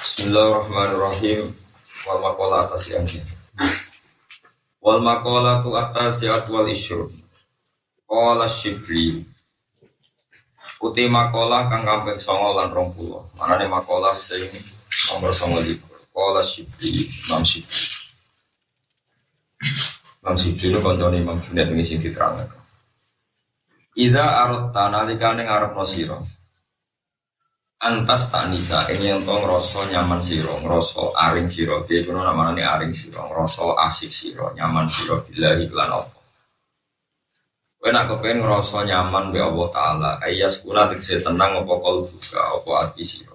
Bismillahirrahmanirrahim. Wal makola atas yang. Wal makola tu atas ya wal isyur. Kola shibli. Uti makola kang kampek songo lan rong pulo. Manane makola sing nomor songo likur. Kola shibli. Imam shibli. Imam shibli itu konconi Imam Junaid ini sing diterangkan. Iza arot tanalika ning arep no sira. Antas tak nisa ing yen to ngrasa nyaman sira, ngrasa aring sira. Piye kuno namane aring sira, ngrasa asik sira, nyaman sira billahi lan apa. Kowe nak kepen ngrasa nyaman be Allah taala, ayas kuna tegese tenang apa kol buka apa ati sira.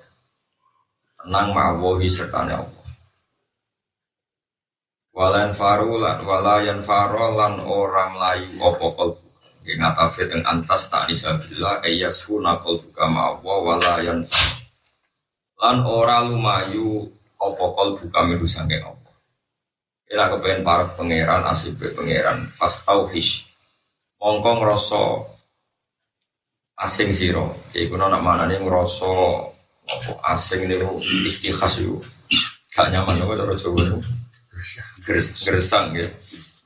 Tenang ma'awahi serta Allah. Walayan faru lan walayan faro lan orang layu apa kol yang ngatafi teng antas tak nisabila ayas huna kol buka ma'awa walayan lan ora lumayu opo kol buka milu sangking opo Ila kepengen para pangeran asib pangeran. Fas tauhish mongko ngrasa asing siro jadi kuno nak mana nih ngrasa apa asing nih istikhas yuk gak nyaman apa cara coba itu gersang ya.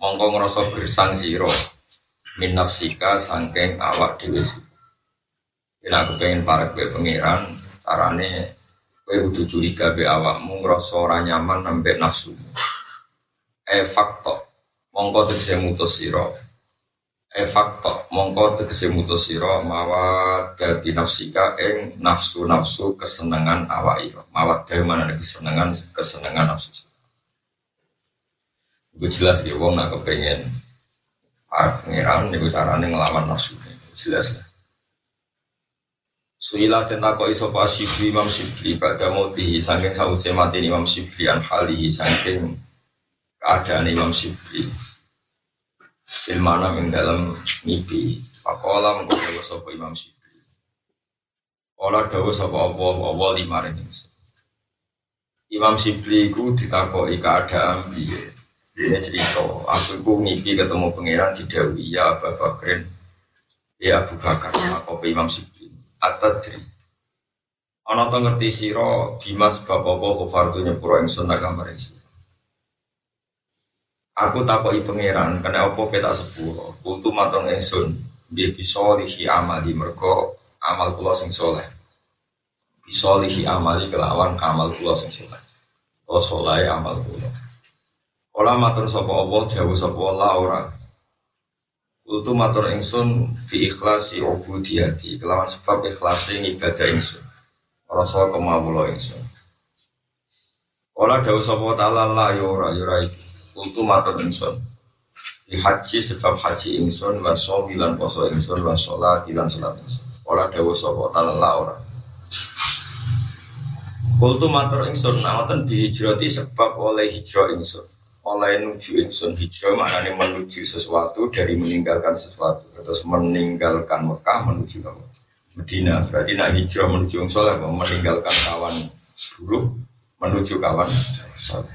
Mongko ngrasa gersang siro min nafsika sangking awak dhewe Bila aku pengen para kue pangeran, carane kue kudu curiga be awakmu ngrasa ora nyaman nambah nafsu. E fakto, mongko tegese mutus sira. E fakto, mongko tegese mutus sira mawa dadi nafsika ing nafsu-nafsu kesenangan awak ira. Mawat dhewe mana kesenangan kesenangan nafsu. Gue jelas ya wong nak kepengen pangeran niku carane ngelawan nafsu jelas. Suila tentang kok iso pas Shibli Imam Shibli pada mati saking sauce mati Imam Shibli an halihi saking keadaan Imam Shibli Filmana ing dalam mimpi? Pakola mengkodawa sopo Imam Shibli Ola dawa sopo Allah Allah lima ringis Imam Shibli ku ditakoi keadaan biye Ini cerita, aku ku ngipi ketemu pangeran di Dawi, ya Abu Bakrin, ya Abu Bakar, aku Imam Shibli At-Tadri. Ana to ngerti sira bimas bab apa kufartu nyepuro ingsun ingsun Aku takoki pangeran kena apa petak sepuro? Kuntu matong ingsun Nggih bisa lihi amali mergo amal kula sing soleh Bisa lihi amali kelawan amal kula sing soleh Oh soleh amal kula Kala matur sapa Allah jauh sapa Allah ora Kultu matur ingsun bi ikhlasi ubudiyati kelawan sebab ikhlasi ibadah ingsun. Rasa kemawula ingsun. Ola dawuh sapa taala la ya ora ya ora Kultu matur ingsun. Di haji sebab haji ingsun wa lan poso ingsun wa sholat lan sholat ingsun. Ola dawuh sapa taala la ora. Kultu matur ingsun nawaten dihijrati sebab oleh hijrah ingsun oleh nuju ingsun hijrah maknanya menuju sesuatu dari meninggalkan sesuatu. Terus meninggalkan Mekah menuju ke Medina berarti nak hijrah menuju soleh meninggalkan kawan buruk menuju kawan soleh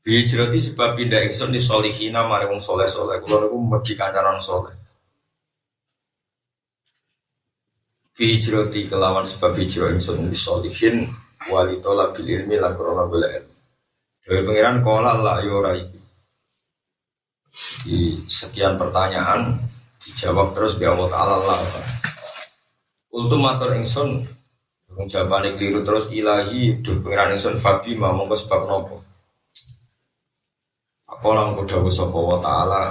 Hijrati sebab pindah ingsun di solihina mari wong soleh. Soleh kalau aku mesti kancaran soleh Hijrati kelawan sebab hijrah ingsun di solihin walitola bil ilmi lan korona bila ilmu dari pengiran kola lah yora itu. Di sekian pertanyaan dijawab terus bi Allah Taala lah. Ultimatur ingsun jawaban keliru terus ilahi duh pengiran ingsun fabi mau mongko sebab nopo. Apa lang kuda sapa wa taala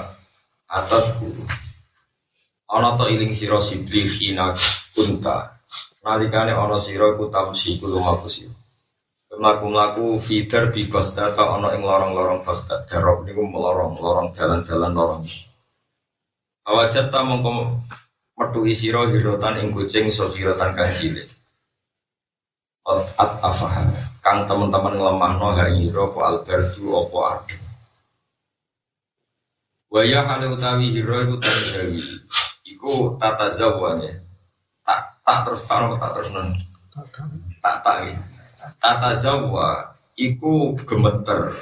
atas guru. Ana to iling sira sibli khina kunta. Nalikane ana sira iku tamsi kulo sira melaku-melaku feeder di Basda atau ono ing lorong-lorong Basda Jarok. Niku melorong lorong jalan-jalan lorong. Awajat ta mongko metu isiro hirotan ing kucing so hirotan kang cilik. At afah kang teman-teman ngelemah no ha hiro po albertu opo adu Waya hale utawi hiro iku tanjawi iku tata zawane tak tak terus taruh tak terus non tak tak ya tata zawa iku gemeter.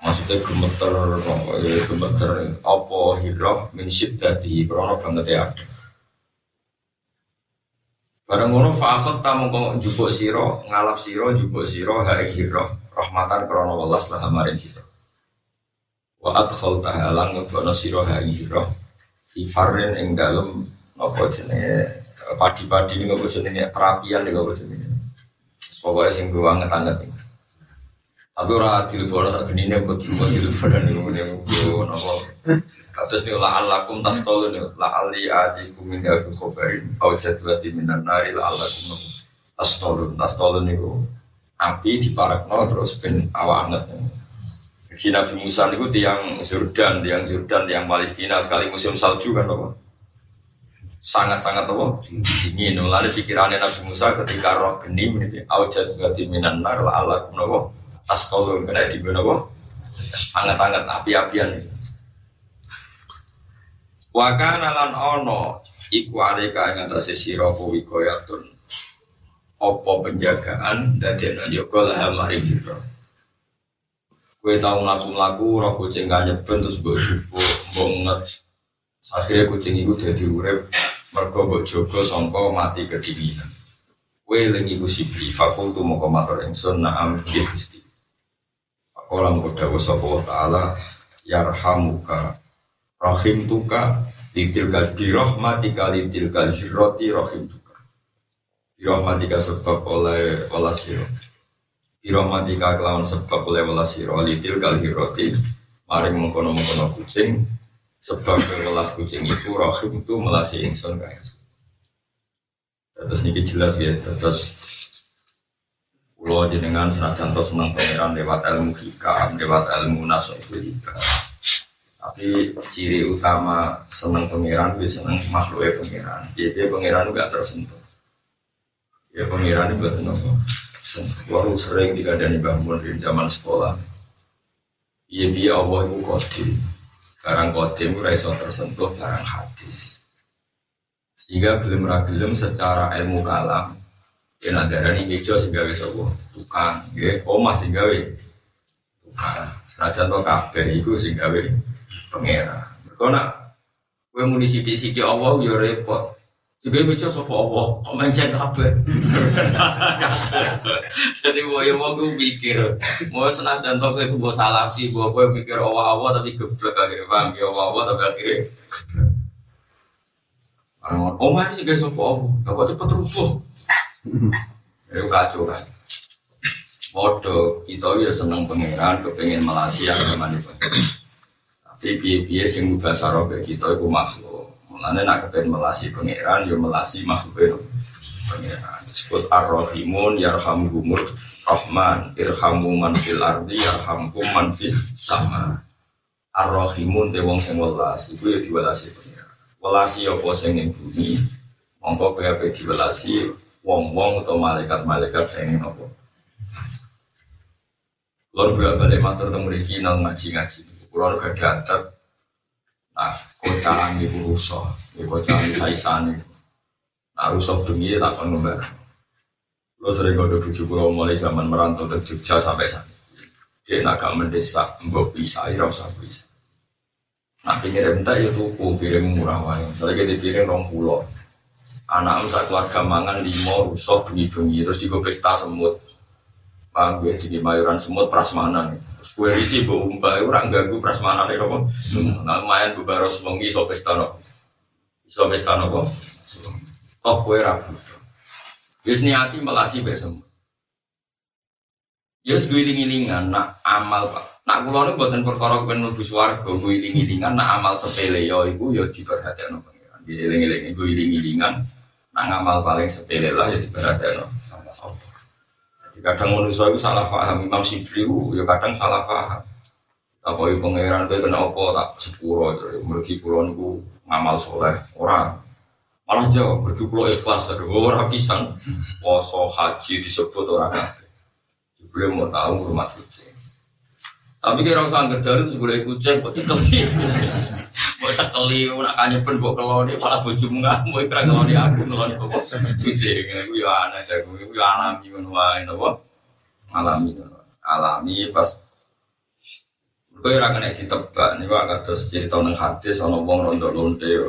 Maksudnya gemeter apa ya gemeter. Apa hirok min syiddati krono banget ya ada. Barang ngono tamu kok jupuk siro, ngalap siro, jupuk siro, hari hiro, rahmatan krono welas lah maring hiro. Wa adkhol tahalang ngebono siro hari hiro, fi farin ing dalem apa jenenge? Padi-padi ini apa jenenge? Perapian ini apa jenenge. Pokoknya sing gue anget-anget ini. Tapi ora adil bono tak geni nek kok adil bono niku niku napa. Terus nih la alakum tas tolu nih la ali adi kumin ya bu khobarin au jadwati minan nari la alakum tas tolu tas tolu nih api di parakno terus ben awak anget. Jadi Nabi Musa itu tiang Jordan, tiang Jordan, tiang Palestina sekali musim salju kan apa? Sangat-sangat apa? Dingin. Lalu pikirannya Nabi Musa ketika roh geni ini au jadwati minan nar la alakum apa? Tas kena di apa? Anget-anget api-apian itu. Wa kana lan ono iku alika ing atase sira kuwi koyatun. Apa penjagaan dadi ana yoga lah mari sira. Kowe tau mlaku-mlaku roh kucing kanyeben terus mbok jupuk. Akhirnya kucing itu jadi urip mergo mbok jaga sangka mati kedinginan. Kowe lengi iku sibli fakultu moko matur ingsun na'am bi Gusti. Pakola moko dawuh sapa taala yarhamuka rahim tuka litil kal birahmatika litil kal jirroti rahim tuka birahmatika sebab oleh olah siro birahmatika kelawan sebab oleh olah siro litil kal hirroti maring mengkono mengkono kucing sebab welas kucing itu rahim itu melasi ingsun kaya terus ini jelas ya terus Pulau jenengan senajan to senang pangeran lewat ilmu hikam, lewat ilmu nasof tapi ciri utama seneng pangeran bisa seneng makhluknya pangeran. Jadi pangeran gak tersentuh. Ya pangeran itu betul nopo baru sering dikadani bangun di zaman sekolah. Iya dia Allah itu kodim barang kodim itu raiso tersentuh barang hadis. Sehingga belum ragilem secara ilmu kalam ya ada dari meja sehingga bisa tukang ya omah sehingga tukang. Senajan to kabeh itu sehingga pengira. Kau nak gue muni siti siti Allah yo repot. Juga baca sopo Allah, kok mencet kabeh. Jadi gue yang mau gue pikir, mau senajan toh gue gue salafi, gue gue mikir Allah tapi geblek akhirnya paham ya Allah tapi akhirnya Orang oh masih gak sopo Allah, kok cepet rubuh. Itu kacau kan. Bodoh, kita ya seneng pangeran, kepengen melasi yang gimana piye-piye sing bahasa robe kita itu makhluk. Mulane nak kepen melasi pangeran yo melasi makhluk pangeran. Disebut ar-rahimun yarhamhumur rahman irhamu man fil ardi yarhamkum man fis sama. Ar-rahimun te wong sing welas iku yo diwelasi pangeran. Welasi apa sing ning bumi. Mongko kaya diwelasi wong-wong atau malaikat-malaikat sing ning apa. Lalu bolak-balik matur temu mriki nang ngaji-ngaji diadat. Nah, kocaran ibu rusuh, ibu kocaran saisan itu. Nah, rusuh bengi tak kon ngomber. Kulo sering kode bujuk kulo mulai zaman merantau ke Jogja sampai saat Dia nak gak mendesak, mbok bisa, ya usah bisa. Nah, pinggir entah ya tuku, piring murah wae. Soalnya kita piring rong pulau. Anak sak keluarga mangan limo rusuh bengi-bengi terus digo pesta semut. Paham gue di mayuran semut prasmanan. Kue isi bu umpah, orang ganggu prasmanan itu apa? Nah, lumayan bu baros mengi so pesta no, so pesta no kok. Toh kue ragu. Yus niati melasi besem. Yus gue iling-ilingan, nak amal pak. Nak kulo nu buatan perkara gue nubu suwargo, gue iling-ilingan, nak amal sepele yo ibu yo diperhatikan no pengiran. Gue iling-ilingan, gue nak ngamal paling sepele lah ya diperhatikan no kadang manusia itu salah paham. Imam Sibri ya kadang salah paham. Apa itu pangeran itu kena apa tak sepuro mergi pulau itu ngamal soleh orang malah jauh mergi pulau ikhlas dari orang pisan. Poso haji disebut orang Jibril mau tahu rumah kucing. Tapi kira usah angker dari itu boleh kucing kok mau cekeli nak kanyepen buat keloni malah bojomu ngamuk kira keloni aku keloni kok kucing itu ya aneh jago itu ya alami menuai nopo alami alami pas Kau yang akan ditebak akan terus cerita neng hadis, ono wong rondo lonte,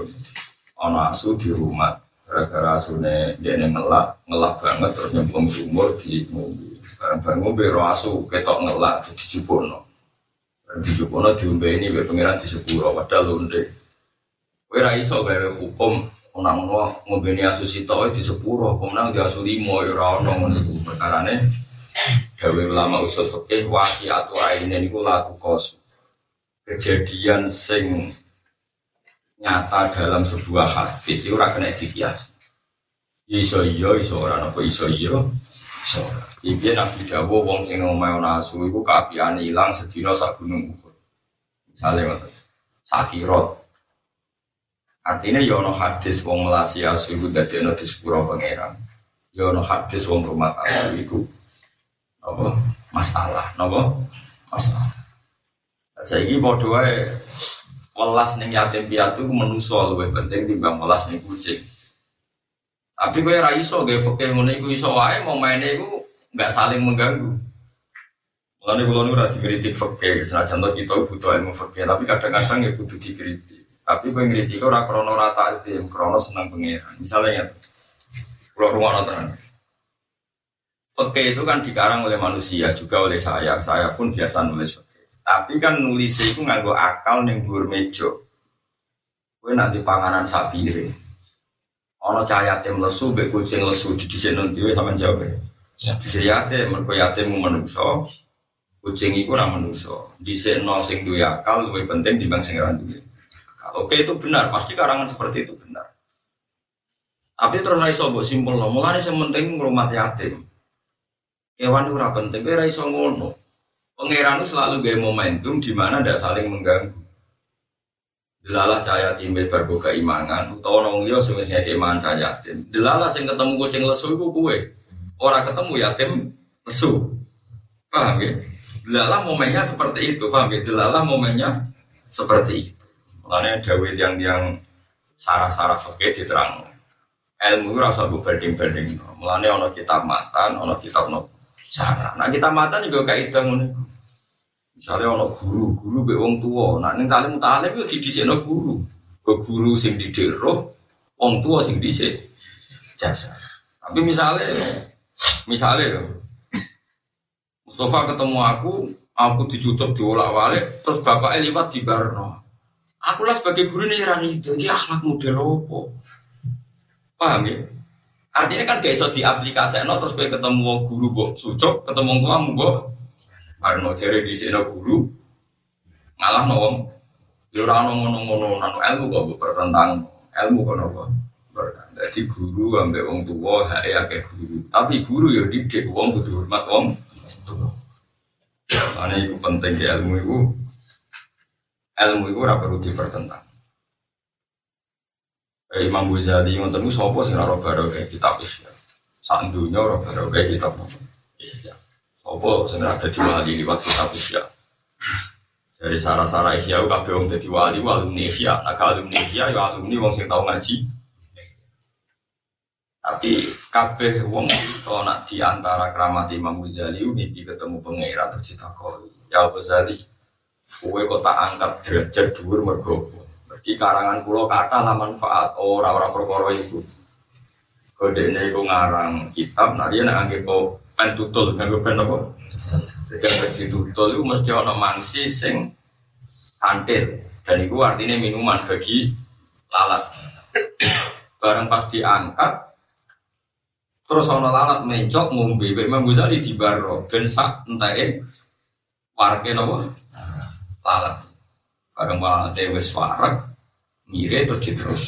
ono asu di rumah, gara-gara asune dia ngelak ngelak banget terus nyemplung sumur di ngombe barang-barang roh asu ketok ngelak di jupono di jupono diombe ini be pangeran di sepuro padahal londe kowe ra iso gawe hukum ana ngombe ni asu sitok di sepuro kemenang di asu limo ya ora ono ngono iku perkarane gawe ulama usul fikih waqiatu aine niku la tukos kejadian sing nyata dalam sebuah hadis itu ora kena dikias. Iso iya, iso ora apa iso iya. Iso. Iki Nabi Dawo wong sing omahe ana asu iku kaapiane ilang sedina sak gunung Uhud. Misale. Sakirot. Artinya ya ono hadis wong melasi asu iku dadi ana di sepuro pangeran. Ya ono hadis wong rumah asu iku apa masalah, napa? Masalah. Saiki padha wae welas ning yatim piatu menuso luwih penting timbang welas ning kucing. Tapi kowe ora iso gawe fikih ngene iso wae mau maine iku enggak saling mengganggu. Mulane kula nu ora dikritik fikih, senajan to kita butuh ilmu fikih, tapi kadang-kadang ya kudu dikritik. Tapi kowe ngritik ora krana rata itu, krana seneng pangeran. Misalnya kula rumah tenan. Fikih itu kan dikarang oleh manusia juga oleh saya. Saya pun biasa nulis fikih. Tapi kan nulis itu nganggo akal ning dhuwur meja. Kowe nanti panganan sapire. Ana cahaya yatim lesu mbek kucing lesu di dhisikno dhewe sampean jawab. Ya. Dhisik yatim mergo yatim menungso. Kucing iku ora menungso. Dhisikno sing duwe akal luwih penting dibanding sing ora duwe. Oke itu benar, pasti karangan seperti itu benar. Tapi terus raiso mbok simpel no, mulane sing penting ngrumat yatim. Itu ora penting, kowe ora iso ngono. Pangeran itu selalu gaya momentum di mana tidak saling mengganggu. Delalah cahaya timbe bargo keimangan, utawa nong wis keimangan cahaya yatim. Delalah sing ketemu kucing lesu iku kowe. Ora ketemu yatim lesu. Paham ya? Delalah momennya seperti itu, paham ya? Delalah momennya seperti itu. Makanya dawe yang yang sarah-sarah fakir diterang. Ilmu itu rasa gue banding-banding. Mulanya ono kitab matan, ono kitab no sarah. Nah kita matan juga kaidah ngono. Misalnya ono guru, guru be wong tua. Nah ning talim talim yo didhisikno guru. Ke guru sing didik roh, wong tua sing dhisik jasa. Tapi misalnya, misalnya Mustafa ketemu aku, aku dicucuk diolak-walik, terus bapaknya liwat di Barno. Aku lah sebagai guru ini rani itu, dia akhlak model apa? Paham ya? Artinya kan gak iso diaplikasi, no, terus gue ketemu guru kok sucuk, ketemu tuamu kok Barno jari di sini guru, ngalah no wong, yura no ngono ngono nano ilmu kok bertentang ilmu kok nopo bertentang. Jadi guru ambek wong tua ya kayak guru, tapi guru ya didik wong kudu hormat wong. Karena itu penting ke ilmu itu, ilmu itu ora perlu dipertentang. Eh, Imam Ghazali ngoten niku sapa sing ora baro kayak kitab Ihya. Sak dunya ora baro kayak kitab Ihya. Apa sing ora dadi wali liwat kitab Ihya. Dari sarah-sarah Ihya kabeh wong dadi wali alumni Ihya. Nah alumni Ihya ya alumni wong sing tau ngaji. Tapi kabeh wong itu nak di antara keramat Imam Ghazali mimpi ketemu pangeran terus ditakoni. Ya Ghazali, kowe kok tak angkat derajat dhuwur mergo di karangan pulau kata lah manfaat. Orang-orang perkara itu kode ini aku ngarang kitab nah dia nak kau pen tutul nganggo jadi pen tutul itu mesti ada mangsi sing kantil dan itu artinya minuman bagi lalat. Barang pas diangkat terus ono lalat mencok ngombe. Imam Ghazali di baro ben sak entae warga nopo lalat. Barang lalat wis warak mire terus diterus.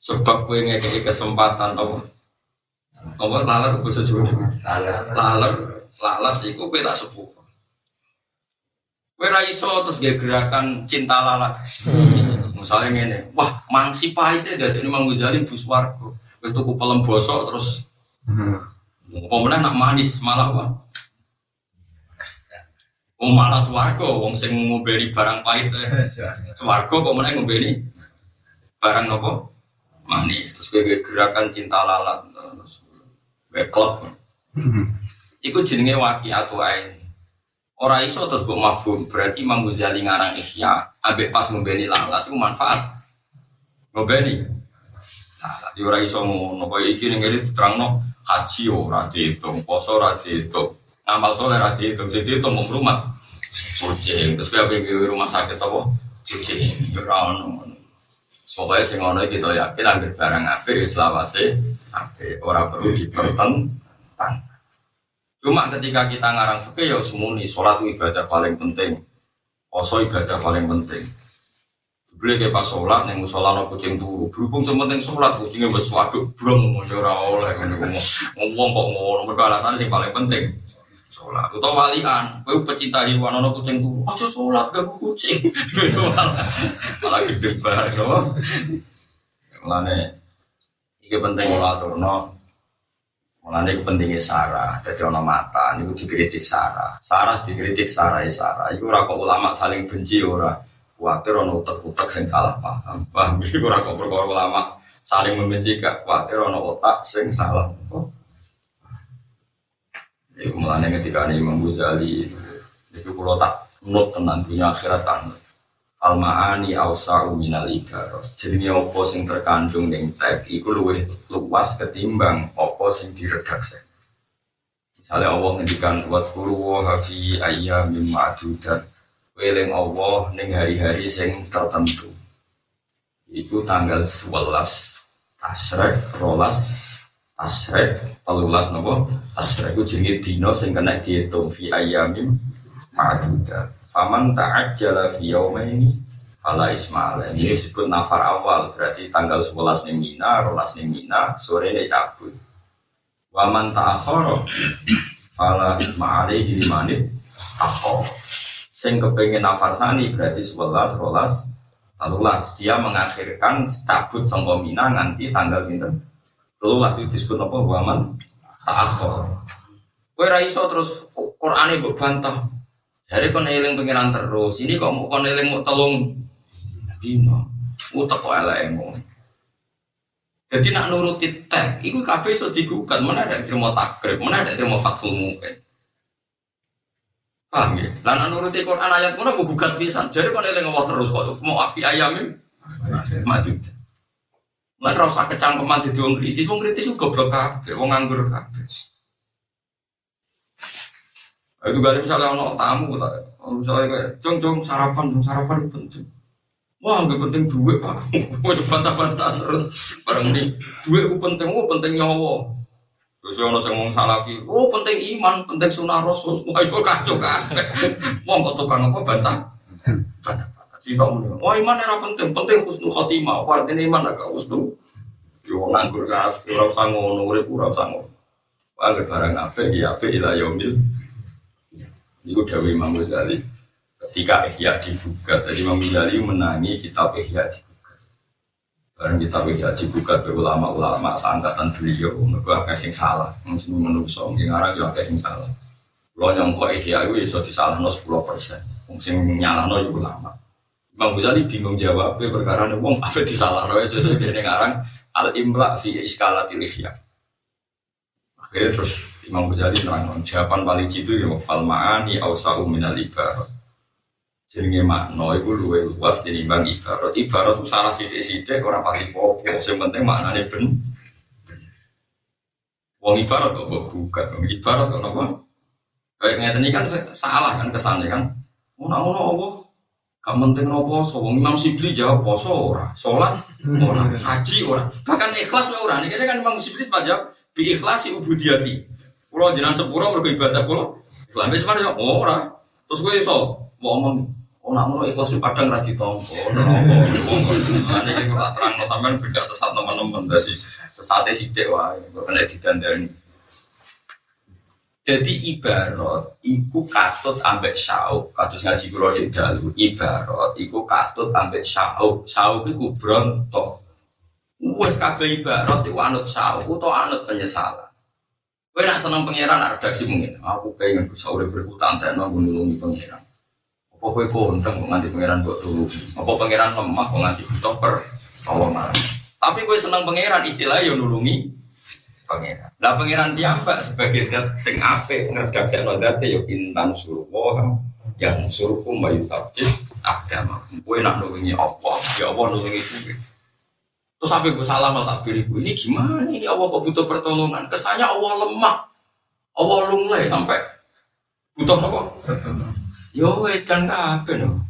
Sebab gue ngekei kesempatan apa apa lalat bahasa Jawa lalat lalat itu gue tak sepuh. Gue raiso terus gue gerakan cinta lalat. Misalnya ini wah mangsi pahitnya dari Mang Ghazali bus wargo gue tuku pelem bosok terus pemenang nak manis malah wah. Oh malah swargo, wong sing ngombeni barang pahit. Swargo kok meneh ngombeni barang nopo manis. Terus gue gerakan cinta lalat terus gue klub. Iku jenenge waki atau ain. Orang iso terus gue mafhum berarti Imam Ghazali ngarang isya abe pas ngombeni lalat itu manfaat. Ngombeni salah. Di ora iso ngono. Kaya iki ning kene diterangno haji ora dihitung, poso ora dihitung, ngamal soleh ora dihitung, sing dihitung mung rumah kucing. Terus kowe pengen rumah sakit apa? Kucing. Ya ora ono. Pokoknya sing iki kita yakin anggere barang apik ya selawase apik, ora perlu dipertentang. Cuma ketika kita ngarang fikih ya semuni itu ibadah paling penting. Poso ibadah paling penting. Beli kayak pas sholat yang musola no kucing turu. Berhubung sementing sholat kucingnya buat waduk brong mau nyora oleh ngomong ngomong kok ngono. Mereka alasan sing paling penting sholat. Atau walian, kau pecinta hewan no kucing turu. Aja sholat gak kucing. Malah gede banget, no. Mulane iki penting kula aturno. Mulane pentingnya Sarah, jadi ono mata, niku dikritik Sarah. Sarah dikritik Sarah ya Sarah. Iku ora kok ulama saling benci ora. Kuatir ono utek-utek sing salah paham. Paham iki ora kok perkara ulama saling membenci gak kuatir ono otak sing salah. Oh. Iku mulane ketika Imam Ghazali itu kalau tak nut tenan dunia akhirat tanut. Al-ma'ani awsa'u minal ibaros. Jadi apa sing terkandung ning tek iku luwih luas ketimbang apa sing diredaksi. Misalnya Allah ngendikan wasfuru wa fi ayyamin ma'dudat. Weling Allah ning hari-hari sing tertentu. Iku tanggal 11 Tasrek, rolas, Tasrek, telulas nopo Tasrek itu jenis dino sing kena dihitung fi ayyamin ma'dudat. Faman ta'ajjala fi yaumaini fala ismail. Ini disebut nafar awal, berarti tanggal 11 ning Mina, rolas ning Mina, sore ini cabut. Waman ta'akhara fala ismail manit akhara. Sing kepengen nafar sani berarti 11, rolas, telulas. Dia mengakhirkan cabut sangka Mina tanggal pinten. Telulas itu disebut apa? Waman ta'akhara. Kowe ra iso terus Qur'ane mbok bantah. Jadi eling pengiran terus. Ini kok mau eling mau telung dino. Utek kok elek ngono. Jadi nak nuruti tek, itu kabeh iso digugat. Mana ada terima takrib, mana ada terima fatul mungkin. Paham ya? Lah nak nuruti Quran ayat ngono mau gugat pisan. Jadi kon eling Allah terus kok mau afi ayamin. Maju. Lan ora usah kecangkeman dadi wong kritis, wong kritis ku goblok kabeh, wong nganggur kabeh. Itu kali misalnya ono tamu, misalnya kayak jong jong sarapan, jong sarapan itu penting. Wah, nggak penting duit pak. Gue bantah-bantah terus. Barang ini duit itu penting, oh penting nyawa. Terus ono sing salafi, oh penting iman, penting sunah rasul. Wah, itu kacau kan. Wong kok tukang apa bantah? Bantah-bantah. Si kamu nih, wah iman era penting, penting husnul khotimah. Ini iman agak husnul. Yo nganggur gas, ora usah ngono, urip ora usah ngono. Wah, barang apik ya apik ila yaumil itu Dawi Imam Ghazali ketika Ihya dibuka tadi Imam Ghazali menangi kitab Ihya bareng kitab Ihya dibuka ke ulama-ulama seangkatan beliau. Mereka agak sing salah. Mungkin menungso mungkin arah juga agak sing salah. Lo nyongko Ihya itu bisa disalah no 10 persen mungkin nyala no ulama. Imam Ghazali bingung jawab perkara ini wong apa disalah no sesuai dia ngarang al imla fi iskalatil Ihya. Akhirnya terus Imam Ghazali terang jawaban paling jitu ya fal ma'ani ausau minal ibarat jenenge makna iku luwih luas tinimbang ibarat. Ibarat itu salah sithik-sithik ora pati popo sing penting maknane ben wong ibarat kok mbok gugat. Wong ibarat kok napa kayak ngeten iki kan salah kan kesannya kan? Ngono-ngono apa? Gak penting nopo poso wong Imam Sibli jawab poso ora? Salat ora? Haji ora? Bahkan ikhlas ora? Ini kan Imam Sibli jawab bi ikhlasi ubudiyati. Pulau jenengan sepuro mergo ibadah pulau. Islam. Wis mana oh, ora. Terus gue iso mau ngomong Oh, nak ikhlas padang ra ditompo. Ane iki ora terang sampean beda sesat teman-teman dadi sesate sithik wae kok nek didandani. Jadi ibarat iku katut ambek sauk, kados ngaji kula di dalu. Ibarat iku katut ambek sauk. Sauk iku bronto. Wes kabeh ibarat iku anut sauk utawa anut penyesalan. Kowe nak seneng pangeran redaksi mungkin. Aku pengen bisa urip berhutang dan nulungi pangeran. Apa kowe kondang kok nganti pangeran buat turu? Apa pangeran lemah kok nganti butuh per tolongan? Tapi kowe seneng pangeran istilah yo nulungi pangeran. Lah pangeran tiapa sebagai zat sing apik ngredaksi zate yo intan suruh yang suruhku mayu sabit agama. Kowe nak nulungi apa? Ya Allah nulungi kowe. Terus sampai gue salah mau takbir ibu ini gimana ini Allah kok butuh pertolongan? Kesannya Allah lemah, Allah lunglai sampai butuh apa? Yo wedan kabeh no.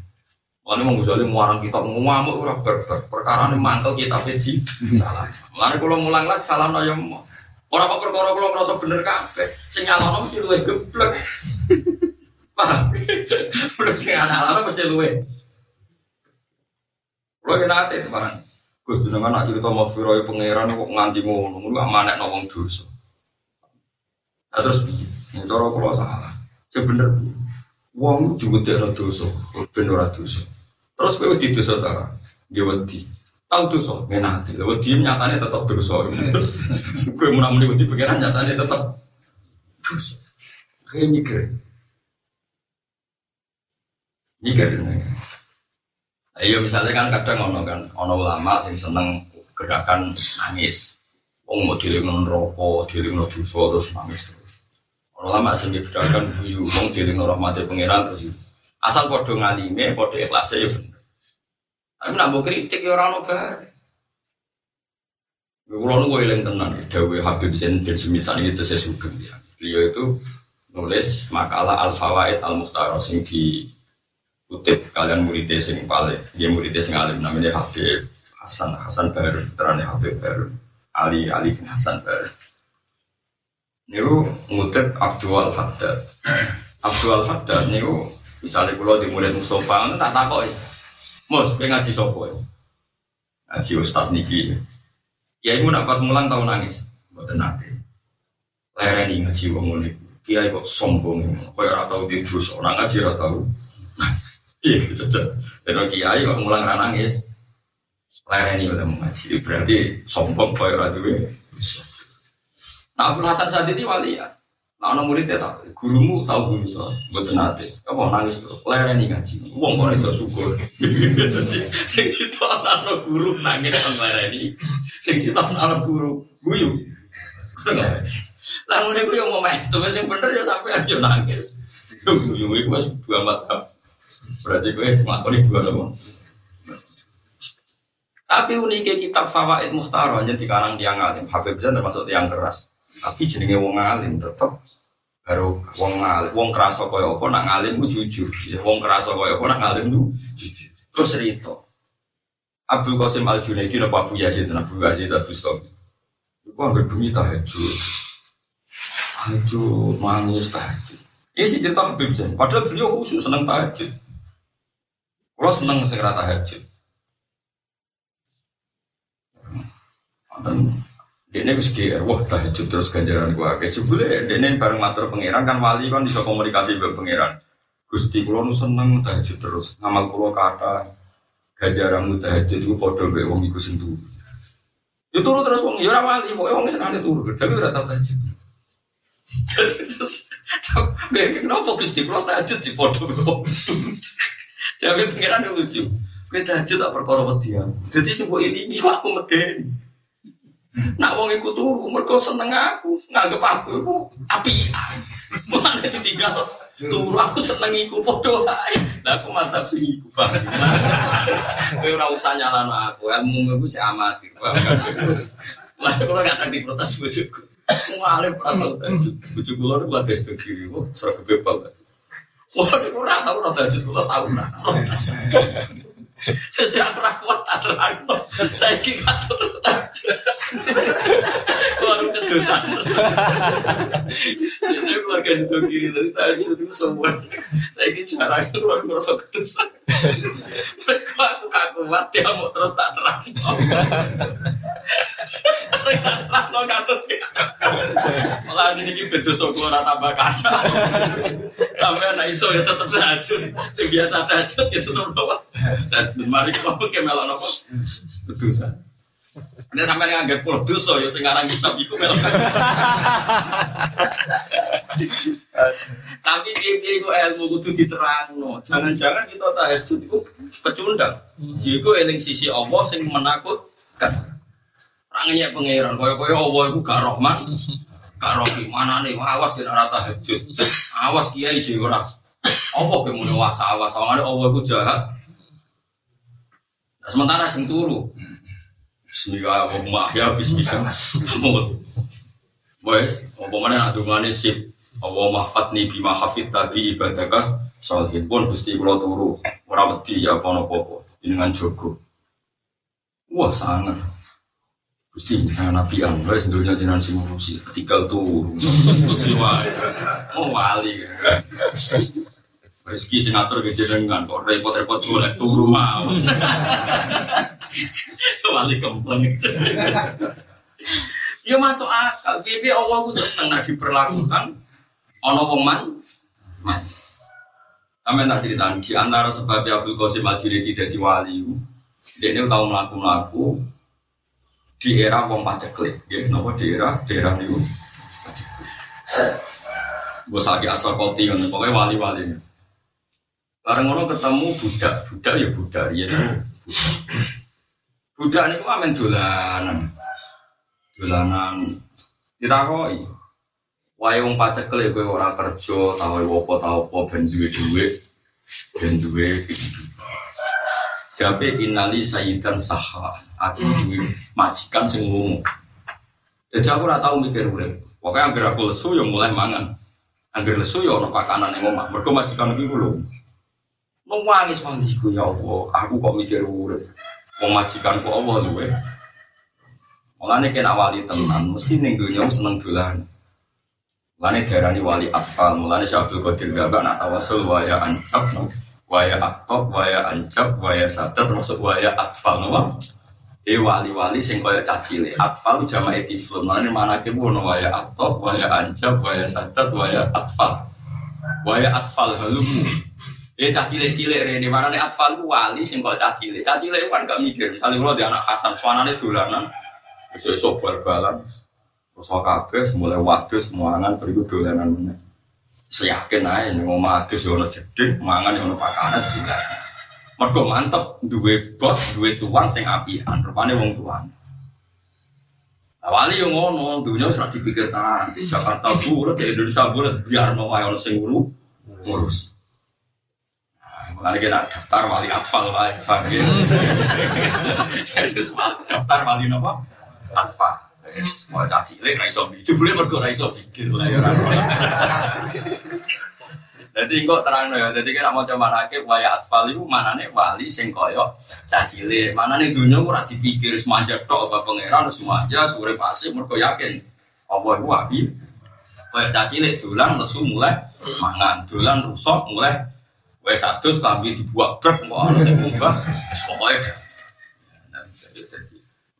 Lalu mau misalnya muarang kita ngamuk ora ber, ber perkara ini mantel kita di salah. Lalu kalau mulang lagi salah no yang. Orang kok perkara kalau merasa bener kabeh, sing nyalano mesti luwe geblek. Paham? Belum sing nyalano mesti luwe. Kita hati itu barang. Gus jenengan nak cerita maghfirah pangeran kok nganti ngono, ngono amanek nang wong dosa. Nah, terus piye? Cara kula salah. Sebener wong diwedekno dosa, ben ora dosa. Terus kowe wedi dosa ta? Nggih wedi. Tahu dosa, ngenati. Lha wedi nyatane tetep dosa. Kowe muni wedi pangeran nyatane tetep dosa. Kayak mikir. Mikir nih. Iya misalnya kan kadang ono kan ono ulama sing seneng gerakan nangis. Wong mau dilingno rokok, dilingno dosa terus nangis terus. Ulama sing gerakan guyu, wong dilingno rahmate pangeran terus. Asal padha ngalime, padha ikhlase ya bener. Tapi nak mbok kritik ya ora ono bare. Kulo nu eling tenan ya, dawuh Habib Zain bin Semisal itu saya sugeng ya. Beliau itu nulis makalah Al Fawaid Al Mukhtar sing di kutip kalian muridnya sing paling dia muridnya sing alim namanya Habib Hasan Hasan Baru terane Habib Baru Ali Ali bin Hasan Baru niku ngutip Abdul Haddad. Abdul Haddad niku misalnya kalau di murid Mustafa tak ya Mus, pengen ngaji sopo ya? Ngaji Ustadz Niki. Ya ibu nak pas mulang tahu nangis. Buat nanti lereni ngaji wong mulik kiai kok sombong. Kok ora tau di terus orang ngaji ora tau. Iya, gitu Dan kiai kok mulang nangis, lereni udah mengaji. Berarti sombong kau ora duwe. Nah, Abdul Hasan saat ini wali ya. Nah, anak muridnya tak, gurumu tahu guru ya, buat nate. Apa nangis terus, lereni ngaji. Uang kau iso syukur. Jadi, sing itu anak guru nangis kan lereni. Sing itu anak guru guyu. Lah ngene ku yo momentum sing bener ya sampai ayo nangis. Guyu iku wis dua mata. Berarti gue semakin dua sama. Tapi uniknya kitab Fawaid Muhtar aja di karang tiang alim. Habib Zain termasuk tiang keras. Tapi jenenge wong alim tetap baru wong alim. Wong keras kok apa nak ngalim ku jujur. Ya wong keras kok apa nak ngalim ku jujur. Terus cerita. Abdul Qasim Al Junaidi napa Abu Yazid Abu Yazid Abu Stomi. Iku anggere bumi tahajud. Tahajud manis tahajud. Ini sih cerita Habib Zain. Padahal beliau khusus seneng tahajud. Kalau seneng segera tahajud. Dan ini GR, wah tahajud terus ganjaran gua. Kayak jebule, ini bareng matur pangeran kan wali kan bisa komunikasi dengan pangeran. Gusti kulo nu seneng tahajud terus, ngamal kulo kata ganjaran tahajud itu foto be wong iku sing turu. Ya turu terus wong ya wali, pokoke wong seneng turu, tapi ora tau tahajud. Jadi terus, kayak kenapa Gusti kulo tahajud di foto be wong Jadi pengiran yang lucu. Kita tahajud tak perkara median. Jadi sebuah ini ini aku meden. Nak wong iku turu, mergo seneng aku, nganggep aku iku apian. Mulane ditinggal turu aku seneng iku padha ae. Lah aku mantap sing iku bang. Kowe ora usah nyalano aku, ilmu iku cek amati. Terus lah kula gak tak diprotes bojoku. Ngalim ora tau tahajud. Bojoku lho lagi sedekiri, kok sregep banget. Wah, ini kurang tahu rata tahajud, kalau tahu lah. Sesuai aku kuat tak terang. Saya kira kata. Baru kedosan. Jadi keluarga itu kiri dari tahajud itu semua. Saya kira jarang keluar merasa kedosan. Mereka aku kaku mati, mau terus tak terang. Terang no katut. Malah ini betul soklo rata bakada. Sampai anak iso ya tetap. Yang biasa tahajud ya tetap bawa. Tahajud mari kau ke melon apa? Kedosan. Ini sampai nganggep pulau dosa ya sekarang kita iku melok. Tapi dia itu ilmu kudu diterangno. Jangan-jangan kita tahajud itu pecundang. Iku eling sisi Allah sing menakutkan. Rangannya pangeran, koyo-koyo Allah itu gak rohman, gak rohi mana nih, awas kena rata tahajud, awas kiai ora. Allah kemudian wasa awas, soalnya Allah itu jahat. Nah, sementara sing turu, Bismillah, Allahumma ahya, Bismillah. Wes, apa mana nak dungane sip. Allah mahfatni bima hafid tadi ibadakas Salihin pun gusti kula turu ora wedi ya apa apa dengan jogo. Wah sangat. Gusti saya nabi an wes dunia jenengan sing ngurusi ketika turu. Oh wali. Rezeki sing ngatur ke jenengan kok repot-repot golek turu mau. Wali kempleng. Ya masuk akal. Bibi Allah ku seneng nak diperlakukan ono wong man. Sampai tak cerita di antara sebab Abdul Qasim Al tidak di wali. Dia ini tahu melaku melaku di era wong paceklik, ya, nopo di era daerah itu. Gue sakit asal kopi, pokoknya wali-wali. Bareng ngono ketemu budak, budak ya budak, ya. Budak ini kok amen dolanan, dolanan. Ditakoi, Wae wong pacekle kowe ora kerja, tau apa tau apa ben duwe dhuwit, ben duwe Jabe inali sayyidan saha. Aku duwe majikan sing lunga. Jadi aku ora tau mikir urip. Pokoke anggere aku lesu ya mulai mangan. Anggere lesu ya ono pakanan ning omah. Mergo majikan iki kulo. Nangis mandiku ya Allah, aku kok mikir urip. Wong majikanku Allah luwe. Mulane kena wali tenan, mesti ning donya seneng dolan. Mulane darani wali atfal, mulane Syekh Abdul Qadir Gabak nak tawasul waya ancap, waya aktop, waya ancap, waya sadar termasuk waya atfal nopo. E wali-wali sing kaya cacile, atfal jamae tiflun. Mulane manake ono waya aktop, waya ancap, waya sadar, waya atfal. Waya atfal halumu. Eh cacile cilik rene manane atfal ku wali sing kaya cacile. Cacile kan gak mikir, misalnya kalau dia anak Hasan, suanane dolanan. Besok-besok bal-balan, Terus kabeh mulai wadus muangan beriku dolanan meneh. Seyakin aja ning omah adus yo ono jedhek, mangan yo ono pakanan sedina. Mergo mantep duwe bos, duwe tuan sing apian, rupane wong tuan. Awali yang ngono, dunia sudah dipikir di Jakarta bulat, di Indonesia bulat, biar mau ayo sing ngurus, Makanya kita daftar wali atfal wae, paham ya? daftar wali apa? Atfal. Mau caci lek ra iso mikir. Jebule mergo ra iso mikir lah ya ora. Jadi kok terang ya, jadi kira mau coba nakib waya atfal itu mana nih wali sing koyo cacile, mana nih dunia ora dipikir semanja tok apa pangeran semanja sore pasif mergo yakin apa itu wabi koyo cacile dolan lesu mulai mangan, dolan rusak mulai wes satu kambing dibuat truk mau ana sing munggah pokoke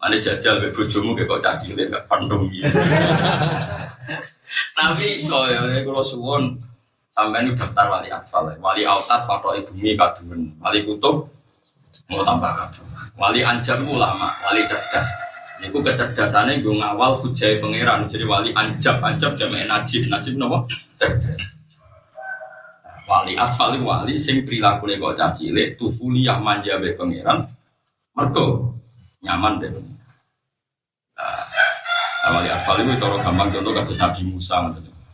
Ane jajal be bojomu kayak kok caci cilik gak pandung gitu. Tapi iso ya kalau suwon. Sampai ini daftar wali atfal, wali autat patok bumi kadumen, wali kutub mau tambah kadung, wali anjar ulama, wali cerdas. Niku kecerdasannya gue ngawal hujai pangeran. Jadi wali anjab anjab jamak najib. Najib nopo cerdas. Wali atfal wali sing perilaku kok caci cilik tufuliah manja be pangeran. Mergo nyaman deh. Awali Arfal itu cara gampang contoh kasus Nabi Musa.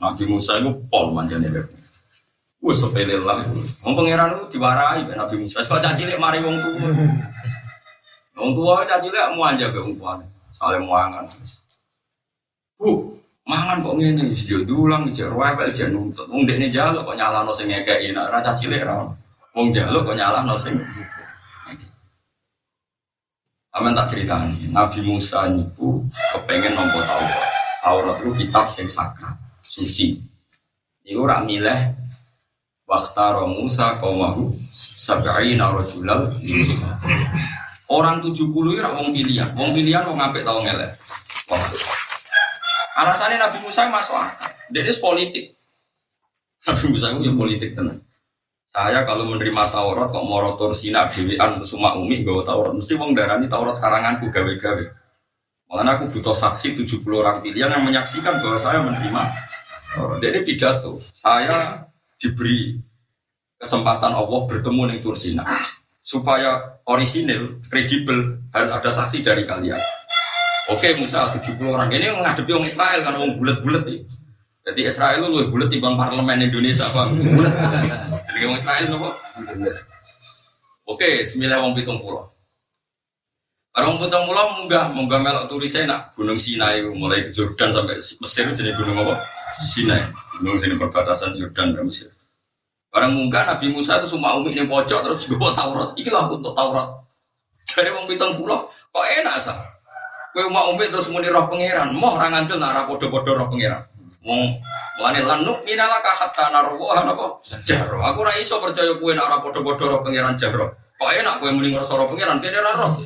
Nabi Musa itu pol manjane beb. Wes sepele lah. Wong pangeran itu diwarai ben Nabi Musa. Sekali caci cilik mari wong tua. Wong tua caci cilik mau aja be wong tuane. Saling muangan. Bu, mangan kok ngene wis yo dulang jek rewel jek nuntut. Wong dekne jalo kok nyalano sing ngekeki nek ra caci cilik ra. Wong jalo kok nyalano sing Aman tak ceritani, Nabi Musa niku kepengen nompo Taurat. Taurat itu kitab sing sakral, suci. Niku rak milih Waktaro Musa kaumahu sab'ina rajulal Orang 70 itu wong pilihan, wong pilihan wong ngapik tau ngelek. Alasannya Nabi Musa masuk akal. Dia politik. Nabi Musa itu ya politik tenang. Saya kalau menerima Taurat kok mau rotor sinak dewian semua umi gak Taurat mesti wong darani Taurat karanganku gawe-gawe. Malah aku butuh saksi 70 orang pilihan yang menyaksikan bahwa saya menerima Taurat. Jadi pidato, saya diberi kesempatan Allah bertemu dengan Tursina supaya orisinil, kredibel harus ada saksi dari kalian. Oke, Musa 70 orang ini menghadapi orang Israel kan orang bulat-bulat nih. Jadi Israel lu bulat bang parlemen Indonesia apa? Bulat. Jadi orang Israel nopo? Oke, sembilan wong pitung pulau. Orang putang pulau munggah, munggah melok turis enak. Gunung Sinai mulai Jordan sampai Mesir jadi gunung apa? Sinai. Gunung sini perbatasan Jordan dan Mesir. Barang munggah Nabi Musa itu semua umi ini pojok terus gue Taurat. Ikilah aku untuk Taurat. Jadi mau pitung pulau, kok enak sah? Kue mau umi terus muni roh pangeran. Moh rangan tuh nara podo-podo roh pangeran. Mau Mulane lanuk minala hatta narwa apa? Jaro. Aku ora iso percaya kowe nek ora padha-padha roh pangeran jaro. Kok enak kowe muni ngrasa roh pangeran kene ora roh.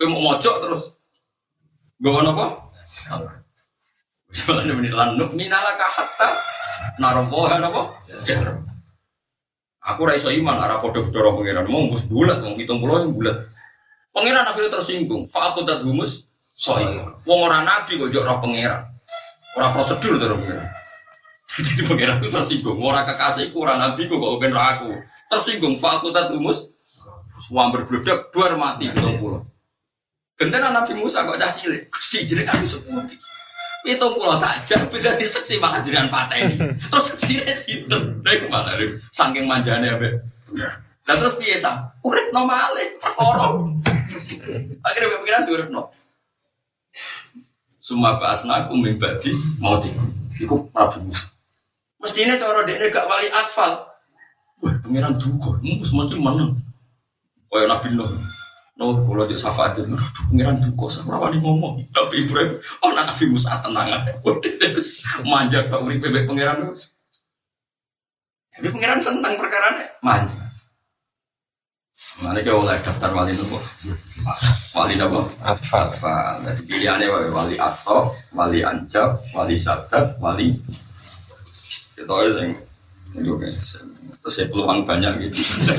Kowe mau mojok terus gowo napa? Soalnya muni lanuk minala hatta narwa apa? Jaro. Aku ora iso iman ora padha-padha roh pangeran. Mau gus bulat, mau 70 yang bulat. Pangeran akhirnya tersinggung. Fa aku humus soi. Wong ora nabi kok jok roh pangeran. Ora prosedur terus pangeran. Jadi pangeran itu tersinggung. Orang kekasihku, orang nabi ku kok ben aku. Tersinggung. Fakultat umus. Wah berbledak dua mati betul pulau. Gentena Nabi Musa kok cah cilik. Gusti jadi aku seputi. Itu pulau tak jah beda di seksi makan jiran patah ini. Terus seksinya situ. Dari mana nih? Saking manjane ya Dan terus biasa. Urip normale. Perkara. Akhirnya pikiran urip no. Suma bahasna aku mimbadi mau tiku. Iku Nabi Musa. Mestinya cara dia gak wali atfal. Wah, pangeran duga, mus mesti menang. Kaya Nabi Nuh. Nuh, kalau dia syafaat itu, aduh pangeran duga, saya wani ngomong. Tapi Ibrahim, oh Nabi Musa tenang aja. Manja pak urip bebek pangeran itu. Tapi pangeran senang perkara manja. Mana kau oleh daftar wali nopo? Wali nopo? Atfal. Atfal. Jadi pilihannya wali atau wali anjab, wali sadat, wali kita aja sing itu kan terus saya peluang banyak gitu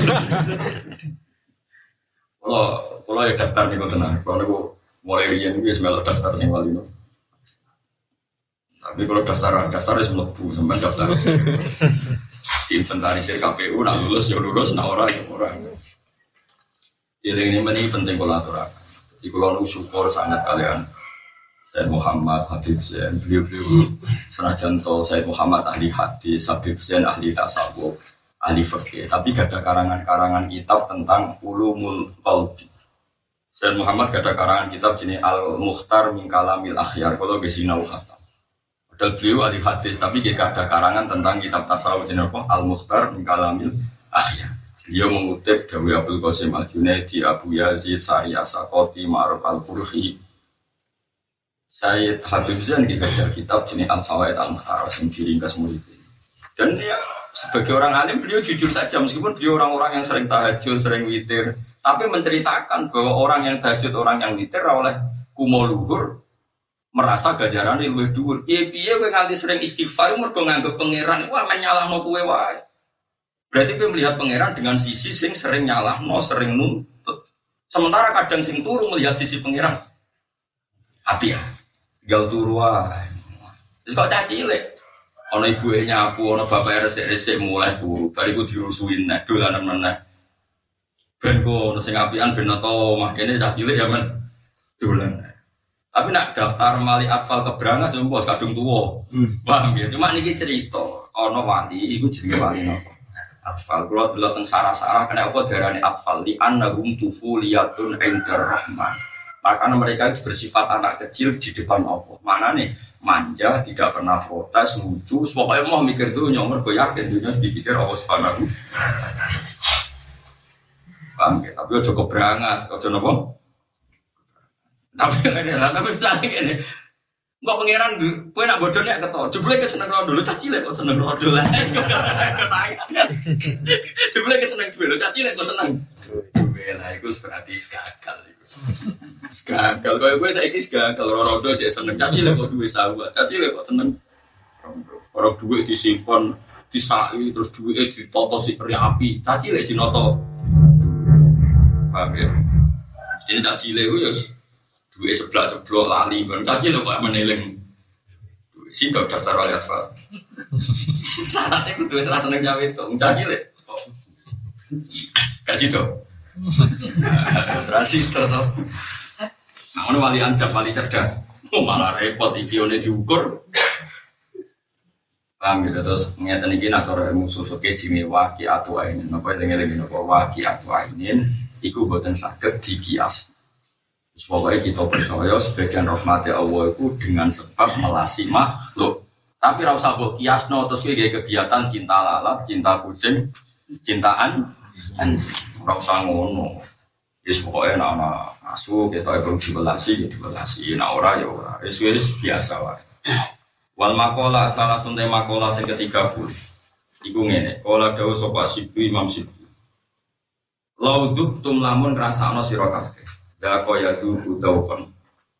kalau kalau ya daftar nih kau tenang kalau aku mulai rian gue semelok daftar sing wali no tapi kalau daftar daftar itu semua bu sampai daftar di inventarisir KPU nak lulus ya lulus nak orang ya orang Jadi ini penting kolaborasi. Jadi kalau syukur sangat kalian. Said Muhammad Habib Zain beliau-beliau. Senajan to Said Muhammad ahli hadis Habib Zain ahli tasawuf ahli fikih tapi gak ada karangan-karangan kitab tentang ulumul qalbi. Said Muhammad gak ada karangan kitab jenis Al Mukhtar min Kalamil Akhyar. Kalau gesinau khatam. Padahal beliau ahli hadis tapi gak ada karangan tentang kitab tasawuf jenis apa? Al Mukhtar min Kalamil Akhyar Beliau mengutip Dawi Abdul Qasim Al Junaidi, Abu Yazid, Sari Asakoti, Ma'ruf Al Qurhi, Sayyid Habib Zain ada kitab jenis Al Fawaid Al Mukhtar yang diringkas murid dan ya sebagai orang alim beliau jujur saja meskipun beliau orang-orang yang sering tahajud sering witir tapi menceritakan bahwa orang yang tahajud orang yang witir oleh kumo luhur merasa gajaran lebih dhuwur. Piye-piye kowe nganti sering istighfar mergo nganggep pangeran wah menyalahno kowe wae berarti kowe melihat pangeran dengan sisi sing sering nyalahno sering nuntut sementara kadang sing turu melihat sisi pangeran api ya gal turu. Wis kok cah cilik. Ana ibuke nyapu, ana bapake resik-resik mulai turu. Bariku dirusuin nek dolanan meneh. Ben kok ono sing apian ben to mah kene cah cilik ya men dolan. Tapi nak daftar mali atfal keberangas bos kadung tuwa. Hmm. Paham ya? Cuma niki cerita ana wali iku jenenge wali napa? Atfal kula delok teng sarah-sarah kena apa diarani atfal li annahum tufuliyatun indar rahman. Karena mereka itu bersifat anak kecil di depan Allah. Mana nih? Manja, tidak pernah protes, lucu. Pokoknya mau mikir tuh nyomor, gue yakin dunia sedikit Allah subhanahu Paham ya? Tapi cukup berangas, ojo nopo. Tapi tapi tadi ini. Enggak pangeran, gue nak bodoh nih ketor. Jebule ke seneng rondo, lu caci kok seneng rondo lah. Jebule ke seneng duwe, lu caci kok seneng. Duwe lah, itu berarti gagal. Gagal, kau gue kis gagal. Rodo aja seneng. Caci lah kok duit sahabat. Caci lah kok seneng. Orang duit disimpan, disai, terus duit ditoto si peri api. Caci lah jinoto. Paham ya? Ini caci lah gue duit ceblok ceblok lali. Caci lah kok meneling. Singkau daftar wali atfal. Syaratnya gue duit serasa seneng nyawa itu. Lah. Kasih tuh. Terus itu tuh. Nah, ini wali anjab, wali cerdas. Oh, malah repot, ikione diukur. Paham gitu, terus ngeten iki nak cara ilmu susuke jimi waki atu ainin. Napa eling-eling napa waki atu ainin iku boten saged dikias. Pokoknya kita percaya sebagian rahmati Allah itu dengan sebab melasi makhluk. Tapi rasa buat kiasno terus kayak kegiatan cinta lalat, cinta kucing, cintaan anjing. Rasa ngono. Yes pokoknya nak nak asu kita perlu dibelasi, ya dibelasi. Nak ora ya ora. Wis biasa wae. Wal makola salah sunte makola sing ketiga puluh. Iku ngene, kala dawuh sapa Sibu Imam Sibu. Lau tum lamun ngrasakno sira kabeh. Da kaya duku daukon.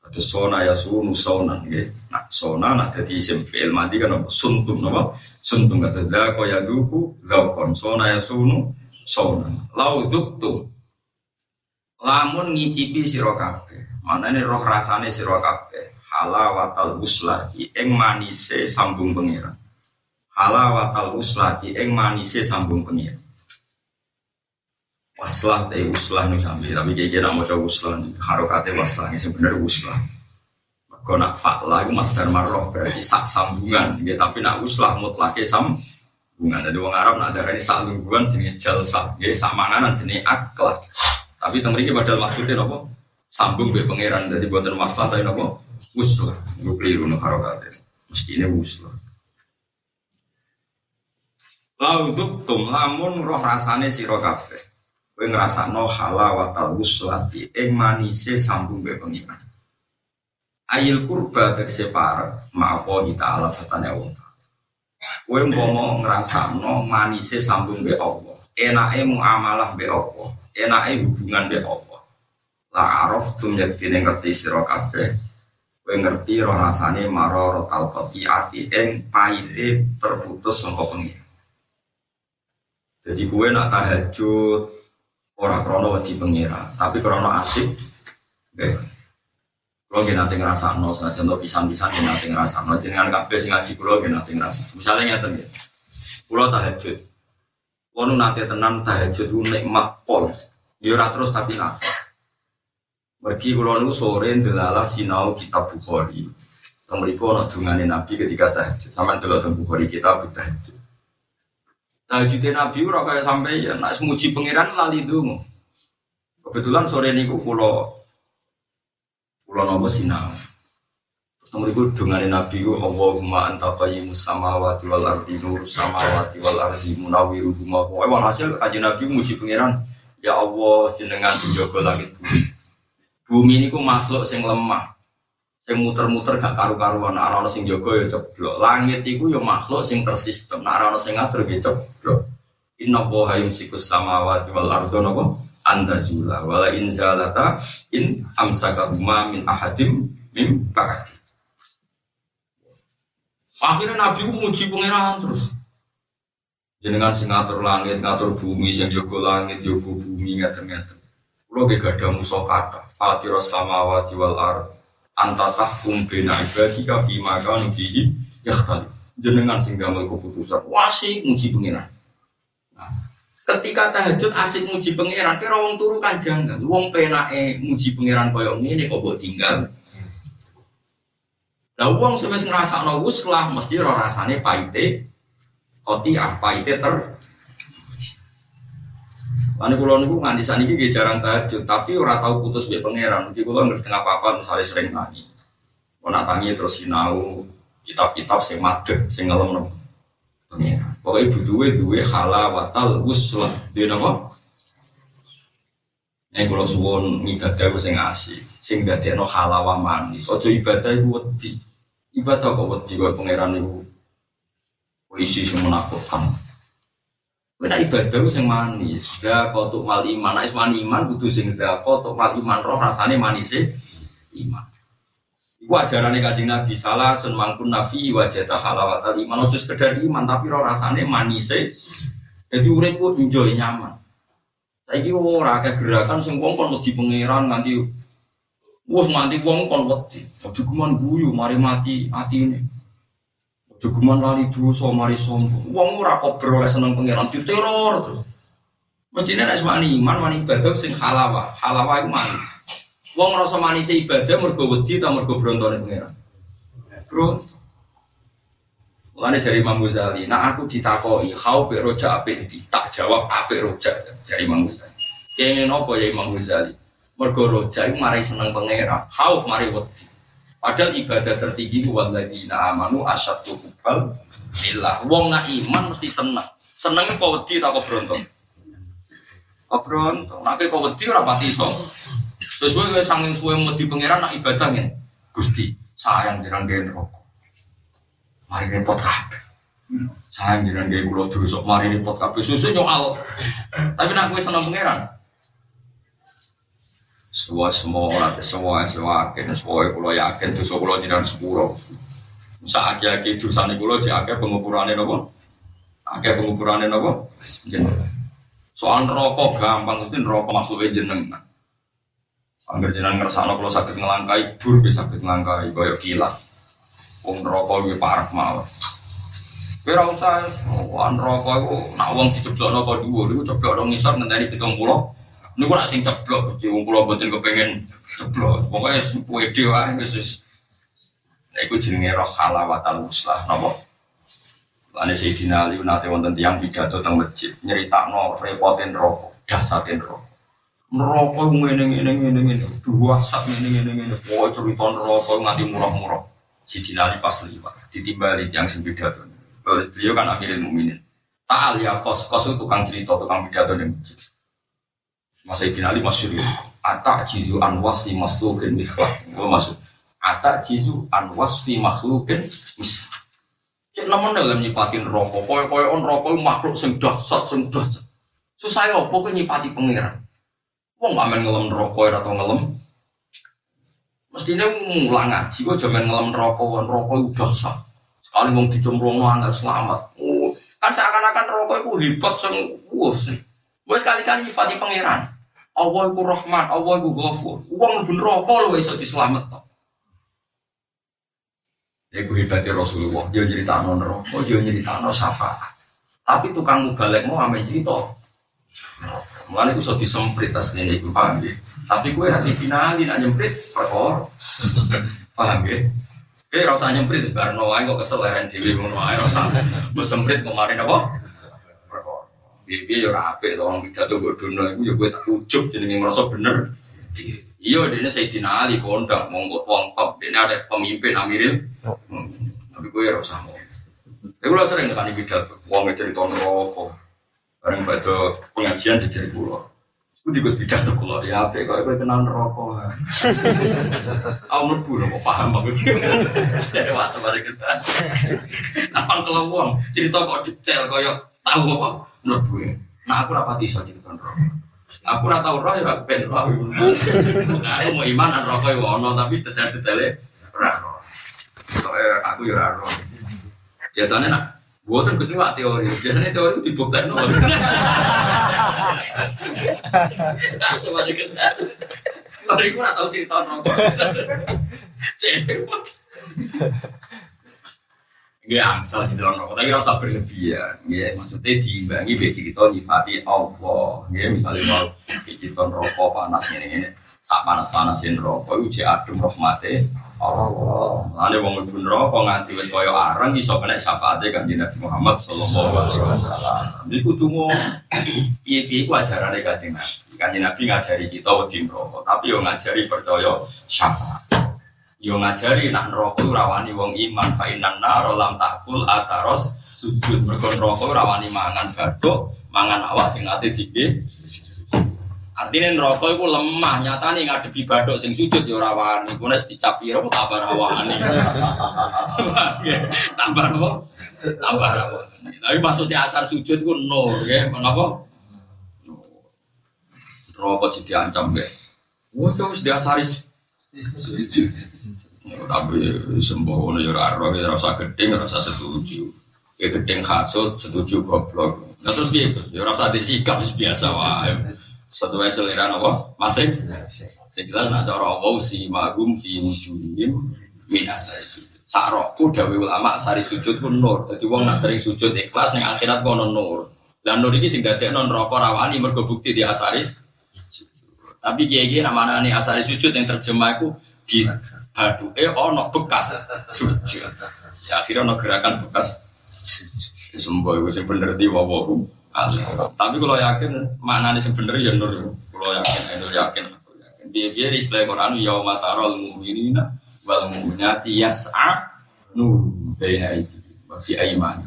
Ada sona ya sunu sona. Nah sona nak dadi isim fi'il mati kan apa suntum napa? Suntum kata da kaya duku daukon. Sona ya sunu sona. Lau tum lamun ngicipi sira kabeh. Manane roh rasane sira kabeh. Halawatal uslati ing manise sambung pengiran halawatal uslati ing manise sambung pengiran waslah teh uslah nih sambil tapi kayak kira mau coba uslah harokate waslah ini sebenarnya uslah kau nak fakla itu masdar marroh berarti sak sambungan. Ya tapi nak uslah mutlake sambungan. Jadi orang Arab nak ada ini sak lungguan jenis jalsa ya sak manganan jenis akhlak. Tapi temeriki padahal maksudnya apa sambung be pangeran. Jadi buatan waslah tapi apa uslah gue keliru nih harokate mesti ini uslah Lauduk tum lamun roh rasane sira kabeh. Kowe ngrasakno halawatal wuslati ing manise sambung be pengiran. Ayil kurba tegese parek ma'apa ta'ala satane wong. Kowe umpama ngrasakno manise sambung be Allah. Enake muamalah be Allah. Enake hubungan be Allah. La araf tum yaktine ngerti sira kabeh. Kowe ngerti roh rasane maroro talqati ati ing paite terputus sangka pengiran. Jadi kue nak tahajud orang krono wedi pengira, tapi krono asik. Oke. Kalau gak nanti ngerasa no, saja contoh pisan-pisan gak nanti ngerasa no. Jangan kafe sing ngaji kulo gak nanti ngerasa. Misalnya nyata ya, kulo tahajud. Kulo nanti tenang tahajud nikmat pol. Dia terus tapi nanti. Bagi kulo nu sore ndelala sinau kitab Bukhari. Kemudian kulo dungane Nabi ketika tahajud. Sama ndelala Bukhari kitab tahajud. Tahajudnya Nabi ora kayak sampai ya nak semuji pangeran lali dungu. Kebetulan sore niku pulau pulau nopo sinau. Terus nomor itu dengan Nabi ku Allahumma anta qayyimus samawati wal ardi nur samawati wal ardi munawiru huma. Emang hasil aja Nabi muji pangeran. Ya Allah jenengan sing langit bumi. Bumi ini ku makhluk sing lemah sing muter-muter gak karu-karuan. Nek ana sing jaga ya ceblok. Langit iku ya makhluk sing tersistem. Nek ana sing ngatur ya ceblok. Inna allaha yumsikus samawati wal ardo napa? Anda zula wala in zalata in amsakahuma min ahadim min ba'di. Akhirnya nabi muji pangeran terus. Jenengan sing ngatur langit ngatur bumi sing jaga langit jaga bumi ngaten-ngaten. Kula ge gadah musa kata fatiros samawati wal ard antatah kumbena ibadika fi maka nufihi kali jenengan sing gamel keputusan. Wasi muji pengiran. Nah, ketika tahajud asik muji pengiran kira wong turu kan. Jangan wong penake muji pengiran koyo ngene kok mbok tinggal. Lah wong sing wis ngrasakno wuslah mesti ora rasane paite ah paite ter Lalu kulo niku nganti saat ini jarang tahajud, tapi ora tahu putus be pangeran. Jadi kulo nggak setengah apa misalnya sering tangi. Mau nak tangi terus sinau kitab-kitab sing madeg, sing ngelem nopo pangeran. Ibu duwe duwe halawatal uslah. Dia nopo? Nek kulo suwon ibadah sing asik, sing no halawa manis. Ojo ibadah iku wedi. Ibadah kok wedi kok pangeran iku polisi sing menakutkan. Kita ibadah sing manis. Ya kotuk mal iman. Nek wani iman kudu sing kotuk mal iman roh rasane manis iman. Iku ajarane Kanjeng Nabi salah sun mangkun nafi wajata halawatal iman. Ojo sekedar iman tapi roh rasane manis Jadi urip ku enjoy nyaman. Saiki ora akeh gerakan sing wong kon wedi pangeran nganti wis nganti wong kon wedi. Guyu mari mati atine. Jogeman lali dosa mari sombong. Wong ora kok beroleh seneng pangeran diteror terus. Mestine nek wani iman wani ibadah sing halawa. Halawa iku manis. Wong rasa manis ibadah mergo wedi ta mergo brontone pangeran. Bro. Mulane jari Imam Ghazali, nah aku ditakoki, kau pe roja apik di, tak jawab apik roja. Jari Imam Ghazali. Kene nopo ya Imam Ghazali? Mergo roja iku mari seneng pangeran, khauf mari wedi. Padahal ibadah tertinggi ku walladzina amanu asyaddu hubbal lillah. Wong nak iman mesti seneng. Seneng kok wedi tak kok brontok. Kok brontok. Nek kok wedi ora pati iso. Sesuai dengan sanging suwe wedi pangeran nak ibadah ngene. Gusti, sayang jenengan gawe rokok. Mari repot kabeh. Sayang jenengan gawe kula dosa, mari repot kabeh. Susu nyoal. Tapi nak kowe seneng pangeran, semua semua orang semua semua akhirnya semua kulo yakin tuh kulo jiran sepuro. Saat akhir dosa nih kulo jadi akhir pengukurannya nopo, akhir pengukurannya nopo. Soal rokok gampang itu rokok makhluknya jeneng. Angger jenengan ngersakno kula saged ngelangkai bur bisa saged ngelangkai kaya kilat. Wong rokok iki parah mawon. Kowe ora usah wan rokok iku nak wong diceblokno kok dhuwur iku ceblok nang ngisor ngenteni 70 Niku ora sing ceblok, Gusti wong kula mboten kepengin ceblok. Pokoke pede wae wis wis. Iku jenenge roh halawatal muslah napa? Lane Sayyidina Ali nate wonten tiyang pidato teng masjid nyeritakno repoten rokok, dasaten rokok. Neraka ngene ngene ngene ngene, dua sak ngene ngene ngene. Pokoke cerita neraka nganti murah-murah. Sayyidina Ali pas liwat ditimbali yang sing pidato. Beliau kan akhirnya mukminin. Ta'al ya kos kos itu tukang cerita tukang pidato ning masjid. Mas Sayyidina Ali masyur ya. Atak jizu an wasfi makhlukin mikhlak. Itu masuk. Atak jizu an wasfi makhlukin. Cek nemen dalam nyipatin rokok. Koy-koy on rokok makhluk sing dahsyat sing dahsyat. Susah ya apa nyipati pangeran. Wong main ngelem rokok atau ngelem. Mestinya ngulang ngaji kok jaman ngelem rokok, rokok udah sah. Sekali wong dicemplung angel selamat. Oh, kan seakan-akan rokok itu hebat sing wus. Wes kali-kali nyifati pangeran. Allah iku Rahman, Allah iku Ghafur. Wong mlebu neraka lho iso dislametno. Iku hebatnya Rasulullah, dia nyeritakno neraka, dia nyeritakno syafaat. Tapi tukang mubalek mau ame cerita. Mulane iku iso disemprit asline iku paham ya. Tapi kue nasi finali nak nyemprit perkara. Paham ya? Oke, rasa nyemprit sebarang wae kok kesel leren dhewe ngono wae rasa. Mbok semprit kemarin apa? Bibi ya rapi, orang pidato gue dono, itu ya gue tak ujuk jadi ngerasa bener. Iya, dia ini Sayyidina Ali kondang, monggo wong top, dia ada pemimpin Amiril. Hmm, tapi gue ya rasa mau. Tapi gue sering kan pidato, wong cerita rokok, bareng pada pengajian sejarah pulau. Aku di pidato kulo ya, apa kok gue kenal rokok. Aku mlebu kok paham aku. Jadi masa bareng kita. Apa kalau wong cerita kok detail koyo tahu apa? menurut gue. Nah aku rapati iso cerita rokok. Aku ora tau roh ya ora ben roh. Nah, aku mau iman an rokok ya ono tapi detail-detailnya ora roh. Soalnya aku ya ora roh. Biasanya nak Buatan kesuwa teori, biasanya teori itu dibuktikan nol. Semuanya kesehatan. Kalau aku nggak tahu cerita rokok. Cewek. Ya, di dalam rokok, tapi rasa berlebihan. Ya, maksudnya diimbangi biar cerita nyifati Allah. Ya, misalnya mau cerita rokok panas ini ini, sak panas panasin rokok, jadi adem rahmati Allah. Lalu wong ibu rokok nganti wes koyo arang iso kena syafaatnya kan Nabi Muhammad Sallallahu Alaihi Wasallam. Jadi kudu mau piye piye ku ajaran deh kanjeng Nabi. Kanjeng Nabi ngajari kita wedi rokok, tapi yo ngajari percaya syafaat. Yo ngajari nak neraka rawani wong iman fa innan nar lam takul ataros sujud mergo neraka rawani mangan baduk, mangan awak sing ate dike. Artinya neraka iku lemah, nyatane ngadepi baduk sing sujud yo rawani. Ku nek dicap piro tambah rawani. tambah apa? Tambah rawani. Tapi maksudnya asar sujud ku nur, ya. Kenapa? Neraka jadi ancam, guys. Wah, kau sudah tapi sembuh ya raro ya rasa gedeng rasa setuju. Ya gedeng hasut setuju goblok. Nah terus dia ya rasa disikap biasa wae. Sesuai selera apa masih? Saya jelas nak cara Allah si magum fi wujudihim min asari sarokku dawe ulama sari sujud pun nur. Jadi wong nak sering sujud ikhlas ning akhirat kono nur. Dan nur ini sing non rokok rawani mergo bukti di asaris tapi kiai-kiai namanya nih asari sujud yang terjemah itu di badu eh ono bekas sujud. Ya akhirnya ono gerakan bekas sembuh itu bener di wawahu tapi kalau yakin maknanya sebenarnya ya nur. Kalau yakin itu yakin aku yakin. Dia biar istilah Quran yauma tarol mu'minina wal mu'minati yas'a nur baina itu wa fi aymani.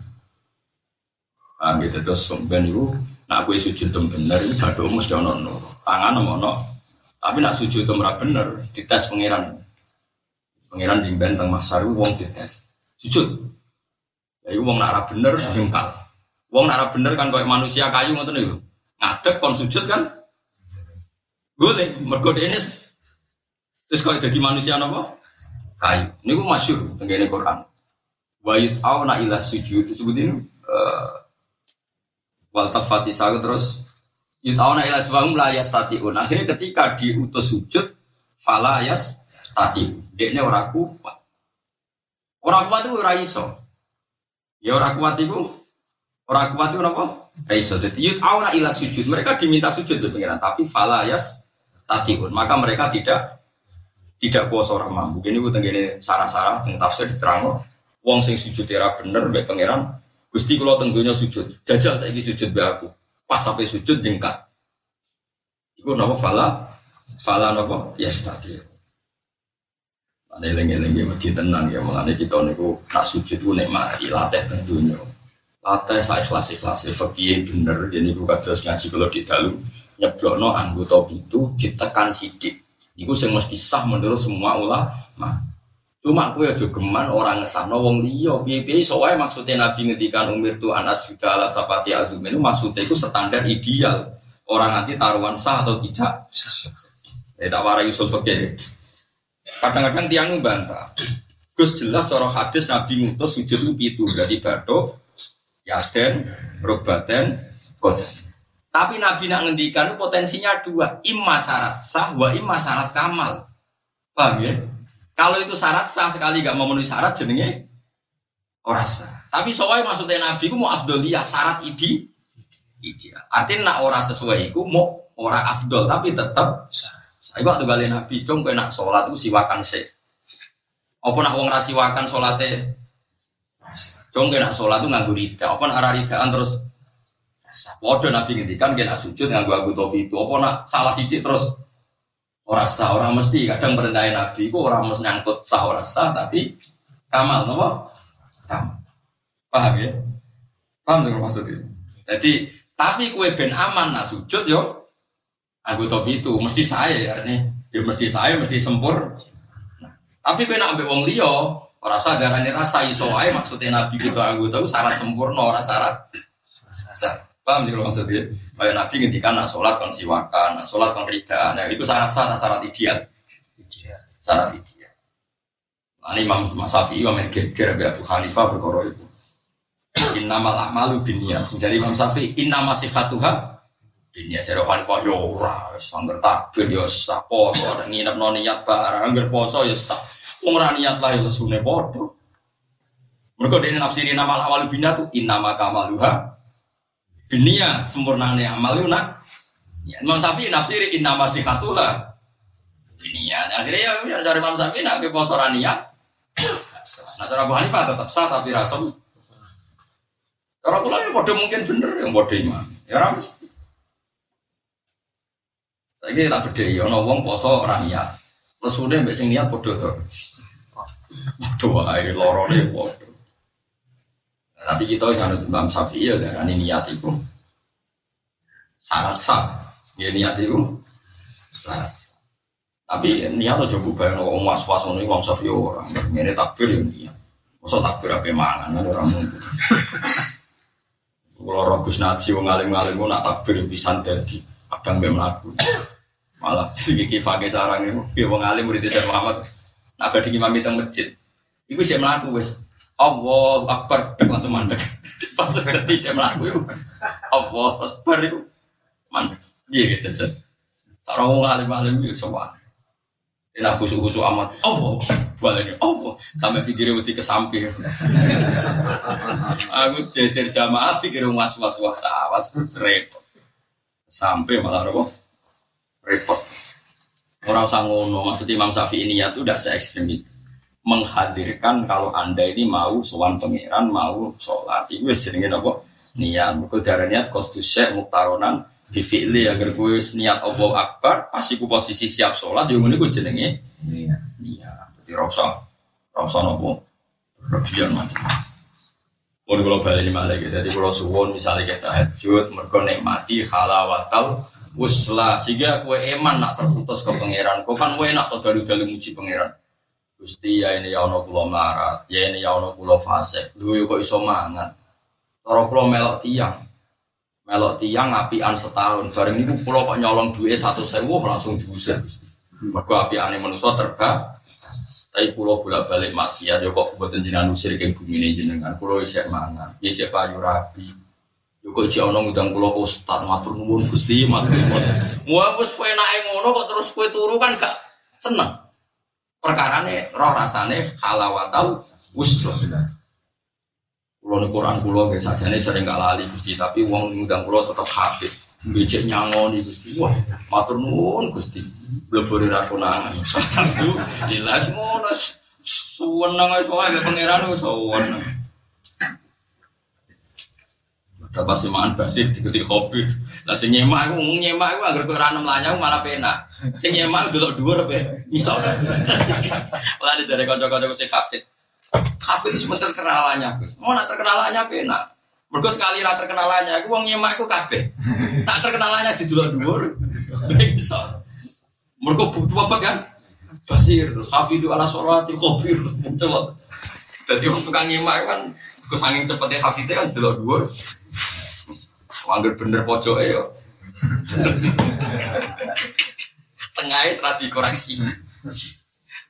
Ah gitu terus sampean iku nak kowe sujud bener iki badhe mesti ono nur. Tangan ono tapi nak sujud tem ora bener dites pangeran. Pangeran jimben teng masar wong dites. Sujud. Ya iku wong nak bener jengkal. Wong nak bener kan koyo manusia kayu ngoten niku. Ngadeg kon sujud kan boleh, mergo ini terus kalau jadi manusia apa? Kayu. Ini gue masyur tenggine Quran. Wayut nak ilas sujud itu sebutin uh, wal tafati terus yut nak ilas wahum la yastatiun. Akhirnya ketika diutus sujud fala yas tati. Dekne ora kuat. Ora kuat itu ora iso. Ya ora kuat itu ora kuat itu apa? Ora iso. Jadi yut nak ilas sujud. Mereka diminta sujud tuh pengiran, tapi fala yas tatiun maka mereka tidak tidak kuasa orang mampu ini gue tenggine sarah-sarah tentang tafsir diterang wong sing sujud era bener mbek pangeran gusti kalau tentunya sujud jajal saya ini sujud be aku pas sampai sujud jengkat. Itu nama fala fala nama yes tadi Ane lengi-lengi ya masjid tenang ya. Mengenai kita niku nak sujud itu nikmati latih tentunya latih saya ikhlas ikhlas fakir bener jadi gue kados ngaji kalau di dalu nyeblokno anggota itu ditekan sidik. Iku sing mesti sah menurut semua ulama. Cuma aku ya geman orang ngesahno wong liya piye-piye iso maksudnya Nabi ngendikan umir tu anas sudah ala sapati azum itu maksudnya itu standar ideal. Orang nanti taruhan sah atau tidak. Ya tak warai usul fikih. Kadang-kadang tiang membantah. Gus jelas cara hadis Nabi ngutus sujud lu pitu berarti badok, yaden, robaten, kodan. Tapi Nabi nak ngendikan potensinya dua, imma syarat sah, wa imma syarat kamal. Paham ya? Kalau itu syarat sah sekali gak memenuhi syarat jenenge orang sah. Tapi soalnya maksudnya Nabi ku mau afdoliyah syarat idi ideal. Artinya nak orang sesuai itu mau orang afdol tapi tetap saya waktu kali Nabi cung nak sholat itu siwakan se. Apa nak wong rasiwakan sholatnya? Cung nak sholat itu nganggur rida. Apa nak arah ridaan terus Waduh Nabi ngendikan kena sujud nganggo aku topi itu. Apa nak salah sidik terus orang sah orang mesti. Kadang perintah Nabi itu orang mesti nyangkut sah orang sah tapi kamal nopo kamal. Paham ya? Paham sih maksudnya? Jadi tapi kue ben aman nak sujud yo. Aku topi itu mesti saya ya artinya. Ya mesti saya mesti sempur. Nah, tapi kue nak ambil wong liyo sah darahnya rasa iso maksudnya Nabi gitu. Aku tahu syarat sempurna orang syarat sah Paham sih maksudnya? Kayak Nabi ngendikan nak sholat kon siwakan, nak sholat kon rida, nah itu syarat-syarat syarat ideal. Syarat ideal. Nah, ini Imam Masafi, Imam Geger, Abu Hanifah berkoro itu. Innamal a'malu binniyat. Jadi Imam Syafi'i innama sifatuha binniyat. Jadi Hanifah yo ya ora, wis takbir yo ya sah poso, nginep no niat barang poso yo ya sah. Wong niat lah yo lesune padha. Mergo dene nafsiri nama awal binniyat tu innama kamaluha Dunia sempurna nih amal itu nak. Ya, Imam Syafi'i nafsiri inna masih katulah. Dunia. Akhirnya ya, ya dari Imam Syafi'i nak poso. Nah cara Abu Hanifah tetap sah tapi rasem. Cara kula yang bodoh mungkin bener yang bodoh iman. Ya ramus. Lagi tak beda ya, ono wong poso ora niat. Mbek sing niat bodoh to. Bodoh wae lorone bodoh. Tapi kita jangan Imam Syafi'i ya ini niat itu syarat sah. Ya niat itu syarat sah. Tapi niat aja bayang orang was was ini Imam Syafi'i orang. Ini takbir ya niat. Masa takbir apa mangan orang mungkin. Kalau Robus Naji wong ngalim-ngalim nak takbir pisan dadi kadang mbek. Malah iki fakih sarang itu, ya wong alim murid Syekh Muhammad. Nak badhe imam teng masjid. Iku cek mlaku wis. Allah Akbar langsung mandek. Pas saya melaku itu. Allah Akbar itu mandek. Iya gitu jajan. Sarang wong alim-alim itu sowan. Enak khusu-khusu amat. Allah baliknya Allah sampai pikirnya udah ke samping. Aku jejer jamaah pikir was was was awas repot. Sampai malah repot. Repot. Orang sangono maksud Imam Syafi'i ini ya tuh udah se ekstrim itu menghadirkan kalau anda ini mau sowan pangeran mau sholat itu jenenge apa niat mergo darah niat kostus syekh muktaronan Fi'li agar kue niat Allah Akbar, pasti ku posisi siap sholat, yang ini gue jenenge. Iya. Jadi rasa, rasa nopo. Berlebihan macam. Mau kalau balik ini malah gitu. Jadi kalau suwon misalnya kita hajut, mereka nikmati halawatal uslah sehingga kue eman nak terputus ke pangeran. Kau kan kue nak tuh dalu-dalu muji pangeran. Gusti ya ini ya ono marat, ya ini ya ono pulau fasek. Lu kok iso mangan. Cara pulau melok tiang, melok tiang apian setahun. Bareng ini pulau kok nyolong satu sewu langsung diusir. Mereka apiane manusia terbang. Tapi pulau bolak balik maksiat, ya kok buat jenengan usir ke bumi ini jenengan. Pulau isek mangan, ya isek payu rabi. Yo kok jek ono ngundang kula ustaz matur nuwun Gusti matur. Muah wis enake ngono kok terus kowe turu kan gak seneng perkarane roh rasane halawatau usra Kulo ning Quran kulo nggih sajane sering gak lali Gusti, tapi wong ngundang kulo tetep hafid. Becek nyangoni Gusti. Wah, matur nuwun Gusti. Blebore ra konangan. Alhamdulillah semono suweneng wis wae pangeran. Dapat pasti makan basir diketik kopi. Lah sing nyemak aku ngomong nyemak aku agar kowe ora lanyang malah penak. Sing nyemak delok dhuwur be iso. Lah dari kanca-kanca sing hafid. Hafid itu sebentar terkenalannya. Mau nak terkenalannya penak. Mergo sekali ra terkenalannya aku wong nyemak aku kabeh. Tak terkenalannya di dhuwur. Baik iso. Mergo butuh apa kan? Basir, hafidu ala sholati khobir muncul. Jadi orang tukang nyemak kan kesangin cepetnya hafidnya kan delok dhuwur. Wanggir bener pojok yo. Tengahnya serat dikoreksi.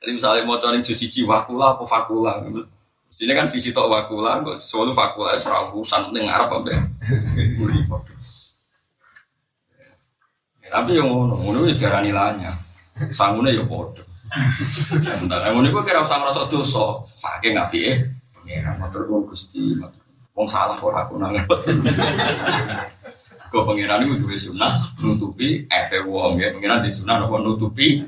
Jadi misalnya mau cari jus siji wakula apa fakula. Ini kan sisi tok wakula, kok selalu fakula serah urusan dengan Arab apa Tapi yang ngono, ngono wis darani lanya. Sangune ya padha. Bentar, ngono iku kira usah ngrasa dosa, saking apike pangeran matur Gusti, matur Wong salah kok aku nang. Kok pangeran itu duwe sunah nutupi epe wong ya pangeran di sunah nopo nutupi.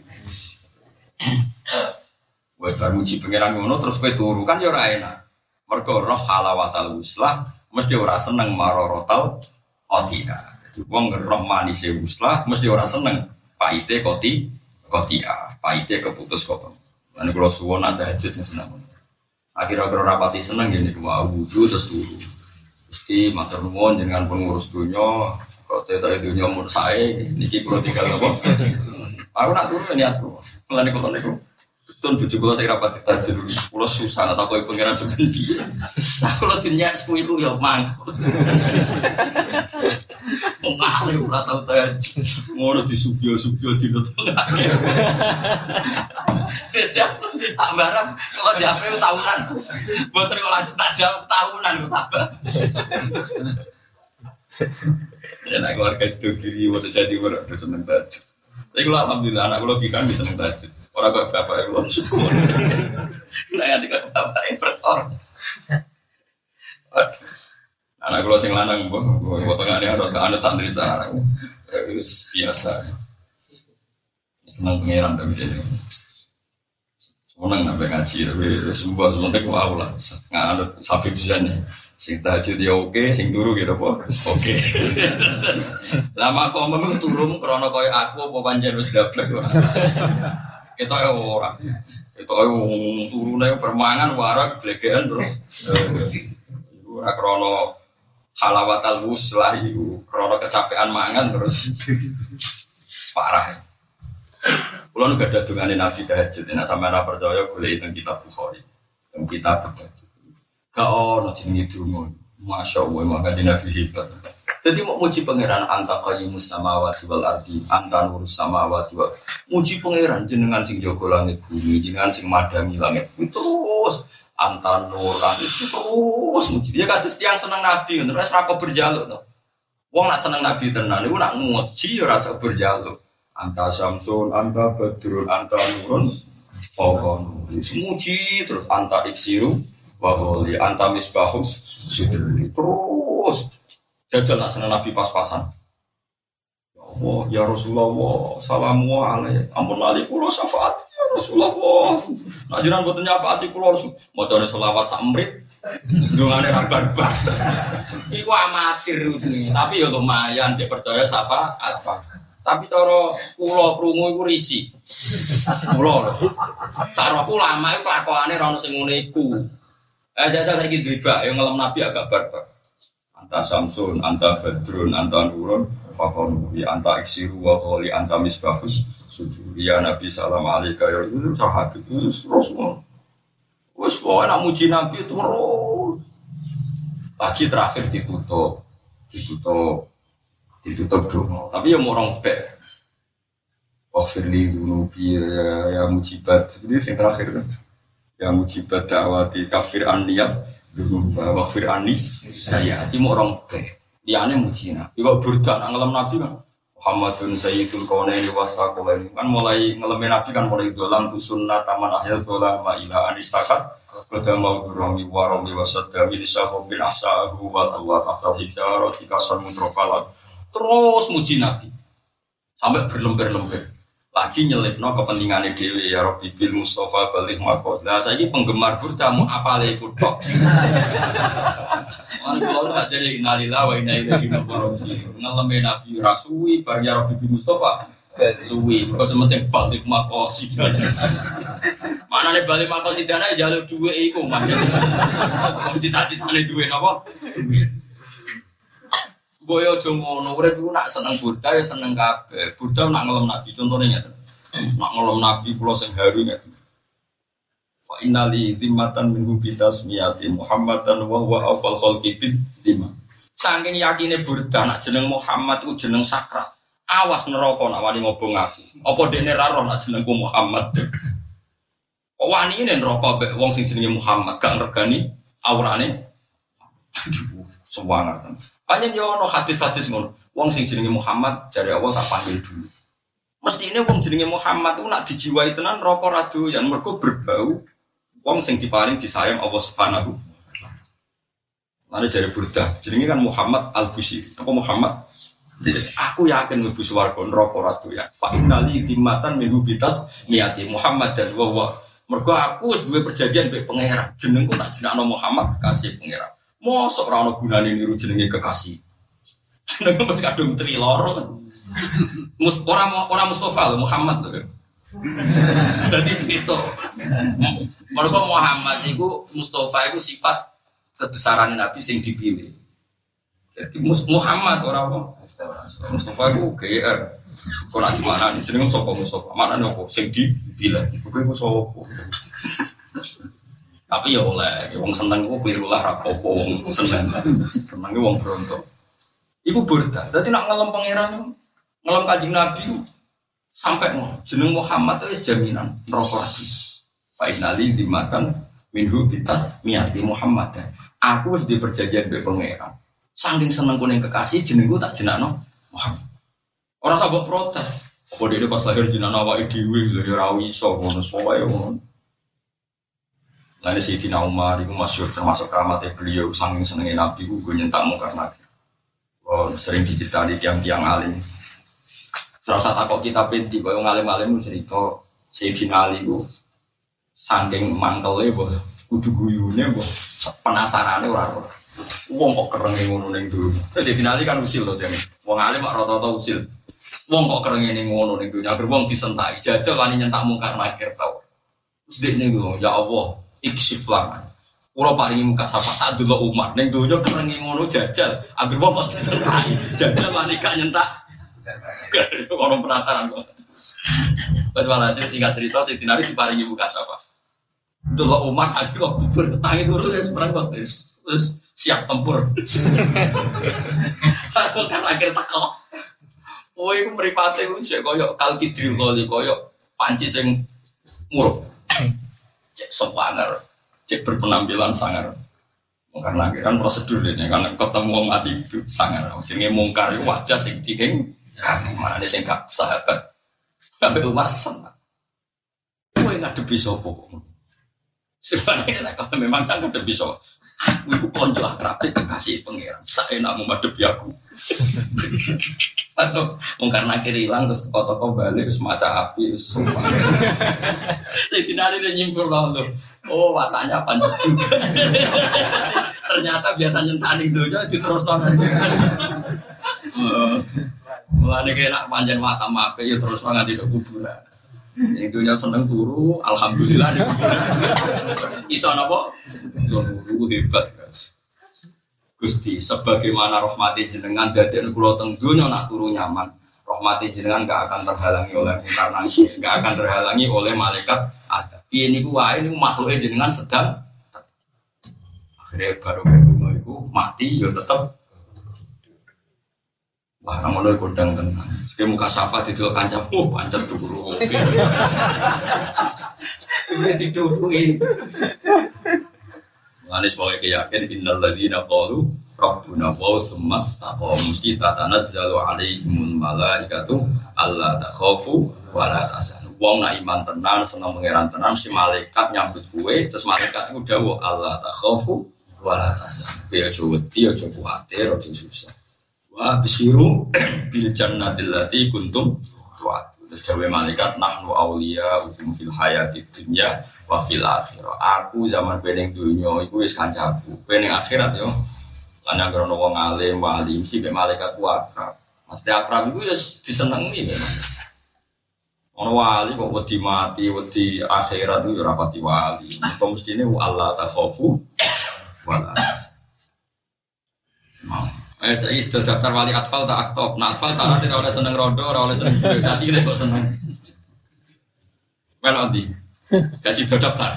Wes bar muji pangeran ngono terus kowe turu kan ya ora enak. Mergo roh halawatal uslah mesti ora seneng marorotal qatia. Jadi wong roh manise uslah mesti ora seneng paite koti kotia, paite keputus kok. Lan kula suwon ada hajat sing seneng akhir-akhir rapati seneng gini dua wudhu terus dulu Gusti matur nuwun dengan pengurus dunia kok tidak dunia umur saya niki kalau tinggal apa? Aku nak turun ini aku melani kok niku Betul bujuk kalau saya rapat tajir kalau susah atau kau pengiran sebenci kalau dunia sepuluh ya mantap. Mengalir ora tau tajir ngono di subio subio di nutang tak barang kalau di HP tahunan buat langsung tak jawab tahunan gue tambah ya nak keluarga itu kiri waktu jadi udah seneng tajud tapi kalau alhamdulillah anak gue logika bisa seneng orang kok bapak belum syukur nah yang dikata bapak yang bertor anak gue sing lanang gue tengah ini ada anak santri sana biasa seneng pengiran tapi dia Seneng sampai ngaji, tapi sebuah sementek wow lah. Nggak ada sapi bisa nih. Sing tahajud ya oke, sing turu gitu po. Oke. Lama kau memang turun krono kau aku apa panjang dablek ora. Kita ya ora. Kita ya turune permangan warak blegean terus. Ora krono halawatal wuslah iku krono kecapean mangan terus parah. Kulo gak ada dungane Nabi tahajud, nah sama ora percaya boleh itu kitab Bukhari, itu kitab tahajud. Gak ono jenenge donga. Masya Allah, maka Nabi hebat. Jadi mau muji pangeran anta qayyimus samawati wal ardi, anta nurus samawati wal muji pangeran jenengan sing jaga langit bumi, jenengan sing madangi langit bumi terus anta nur itu terus muji. Dia kata tiang seneng Nabi, terus rako berjaluk tuh. Wong nak seneng Nabi tenan, iku nak muji ya rasa berjaluk. Anta Samsun, anta Badrun, anta Nurun, Pokon. Semuji terus anta Iksiru, Waholi, anta Misbahus. Terus jajal lah senang Nabi pas-pasan. Ya Allah ya Rasulullah salamu alaihi ampun lali kula syafaat. Ya Rasulullah. Nak jiran boten nyafaati kula Rasul. Macane selawat sak mrit dungane ra barbar. Iku amatir tapi ya lumayan cek percaya syafaat. Tapi cara kula prungu iku risi. Kula kula lama iku kelakuane ra ono sing ngene iku. Eh jajal yang ngelem nabi agak barbar anta samsun anta badrun anta nurun fakon ya anta iksiru wa qali anta misbahus sujud ya nabi salam alaika ya itu sahabat itu rasul wes kok nak muji nabi terus. Lagi terakhir ditutup. Ditutup. Ditutup dong tapi ya morong be Wafirli dulu ya, ya mujibat. Jadi yang terakhir kan? Ya mujibat dakwati kafir dulu wafir anis saya hati morong be Tiane muji Nabi. Kok burdan ngelem Nabi kan. Muhammadun Sayyidul Kaunaini Wasaqulaini kan mulai ngelemin Nabi kan mulai dolan sunnah taman ahyal dola ma ila anistakat Kota mau durami warami wasadami lisahu bin ahsa'ahu wa Allah tahta hijarah tikasan muntrofalat Terus muji Nabi. Sampai berlembar-lembar lagi nyelipno kepentingannya dewi ya Robi bil Mustafa balik makot. Nah saya ini penggemar burda mau apa lagi. Mana kalau tak jadi inalilah wa inna ilaihi raji'un. Ngeleme Nabi Rasui bar ya Robi bil Mustafa. Suwi, kok sementing balik makot si Mana nih balik makot si dana jalur dua iku. Mau cita-cita nih dua nopo. Boyo jomo urip iku nak seneng burda ya seneng kabeh. Burda nak ngelem Nabi contohnya ngeten. Nak ngelem Nabi kula sing haru ngeten. Fa innali zimmatan min bitas miyati Muhammadan wa huwa afal khalqi bid lima. Saking yakine burda nak jeneng Muhammad ku jeneng sakral. Awas neraka nak wani ngobong aku. Apa dekne ra roh nak jenengku Muhammad. Wani ini neraka mbek wong sing jenenge Muhammad gak ngergani aurane. Sewangar tenan. Panjen yo ono hadis-hadis ngono. Wong sing jenenge Muhammad jare Allah tak panggil dulu. Mesti ini wong jenenge Muhammad itu nak dijiwai tenan rokok radu yang mergo berbau wong sing diparing disayang Allah Subhanahu Lalu jari burda, jenenge kan Muhammad Al Busiri. Apa Muhammad? Aku yakin mlebu swarga neraka ratu ya. Fa innali timatan min bitas niati Muhammad dan wa wa. Mergo aku wis duwe perjanjian mbek pangeran. Jenengku tak jenakno Muhammad kekasih pangeran. Mosok ora ono gunane niru jenenge kekasih. Jenenge mesti kadung tri loro kan. Mus ora ora Mustafa Muhammad lho. Dadi itu. Mergo Muhammad iku Mustafa iku sifat kebesaran Nabi sing dipilih. Jadi Muhammad ora apa? Mustafa iku GR. Kok nak di mana nih jenenge sapa Mustafa? Mana nih apa sing dipilih? Iku iku sapa? Tapi ya oleh, wong seneng ku pirulah rapopo wong seneng. Senenge wong bronto. Iku burda. Dadi nak ngelem pangeran ngelem kanjeng Nabi sampai jeneng Muhammad itu jaminan neraka lagi. Fa dimakan minhu bitas miati Muhammad. Aku wis di perjanjian be pangeran. Saking seneng kuning kekasih jenengku tak jenakno Muhammad. Orang sabuk protes. Apa dia pas lahir jenakno awake dhewe lho ya ora iso ngono. Lalu Sayyidina Umar itu masyur termasuk keramatnya beliau saking senengnya Nabi gue nyentak mungkar Nabi. Oh, sering diceritani tiang-tiang alim. Satu takut kita pinti, kalau ngalim-alim cerita Sayyidina Ali itu saking mantelnya boh kudu guyune boh penasarannya orang-orang. Wong kok kereng ngono ning dulu. Terus Sayyidina Ali kan usil loh jangan. Wong alim kok rata-rata usil. Wong kok kereng ning ngono ning dunya. Agar wong disentai jajal wani nyentak mungkar nakir tau. Terus dia ya Allah, iksif lah. Kulo paringi muka sapa tak dulu umat neng dunia kerengi ngono jajal. Agar wong kok disentai jajal wani gak nyentak. Orang penasaran kok. Pas malah singkat cerita si Tinari diparingi buka sapa. Dulu umat aku kok bertangi turun ya seberang waktu terus siap tempur. Aku kan akhir teko. Oh, iku mripate ku cek koyo kalkidril koyo panci sing muruk. Cek sopaner, cek berpenampilan sangar. Karena kan prosedur ini karena ketemu wong mati itu sangar. Jenenge mungkar wajah sing dieng kan mana nih sing gak sahabat. Umar senang. Kowe ngadepi kok? Sebenarnya kalau memang kan ngadepi sapa. Aku itu konco akrab kekasih pangeran. Saya nak menghadapi aku. Wong karena kiri hilang terus toko-toko balik terus maca api terus. Jadi nanti dia nyimpul loh. Oh, watanya panjang juga. Ternyata biasa nyentani jadi terus nonton. Mulane kena panjang mata mape ya terus nganti ke kuburan. Yang dunia seneng turu, alhamdulillah. Iso napa? Iso turu hebat. Gusti, sebagaimana rahmati jenengan dari kula teng dunia nak turu nyaman. Rahmati jenengan gak akan terhalangi oleh inkarnasi, gak akan terhalangi oleh malaikat ada. Ini gua ini makhluknya jenengan sedang akhirnya baru berdua itu mati ya tetap Wah, namun lo kodang tenang. Sekarang muka safa dalam kancam, oh pancet tuh guru. Sudah didudukin. Mengenai sebagai keyakin innal ladzina qalu rabbuna wa semas taqaw mesti tatanazzalu alaihimul malaikatu alla takhafu wa la tahzanu. Wong nak iman tenan seneng pangeran tenan si malaikat nyambut kue terus malaikat itu dawuh Allah takhafu wa la. Ya aja wedi aja kuwatir aja susah. Wa bisiru bil jannatil kuntum tu'ad. Terus dawe malaikat nahnu auliya ukum fil hayati dunya wa fil akhirah. Aku zaman pening dunia iku wis kancaku. Pening akhirat yo. Yang krono wong alim wali mesti be malaikat ku akrab. Mesti akrab iku ya disenengi memang. Ono wali kok wedi mati, wedi akhirat itu ora pati wali. Kok mestine Allah takhafu wala. Eh, saya sudah daftar wali atfal tak aktif. Nah, atfal sana tidak oleh seneng rondo, oleh seneng. Caci kok seneng. Well. Kasih sudah daftar.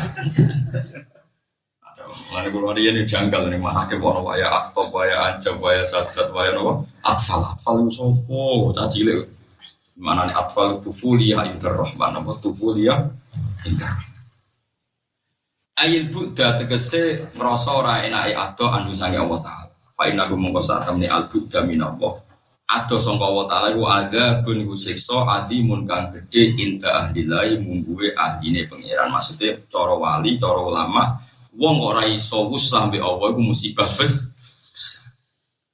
Mana kalau dia ini janggal nih mah hakim orang waya aktor, waya ancam, waya sadat, waya nopo. Atfal, atfal itu sopo, caci le. Mana nih atfal tufulia interrohman, nopo tufulia inter. Ayat Buddha tegese ngerasa ora enake ado anu sange Allah Ta'ala. Fa inna sak temne al Buddha minallah. Ado sangka Allah Ta'ala iku ada bun iku siksa adimun kang gedhe inta ahdilai mungguwe ahline pangeran. Maksudnya cara wali, cara ulama, wong ora iso wuslah mbek Allah iku musibah bes.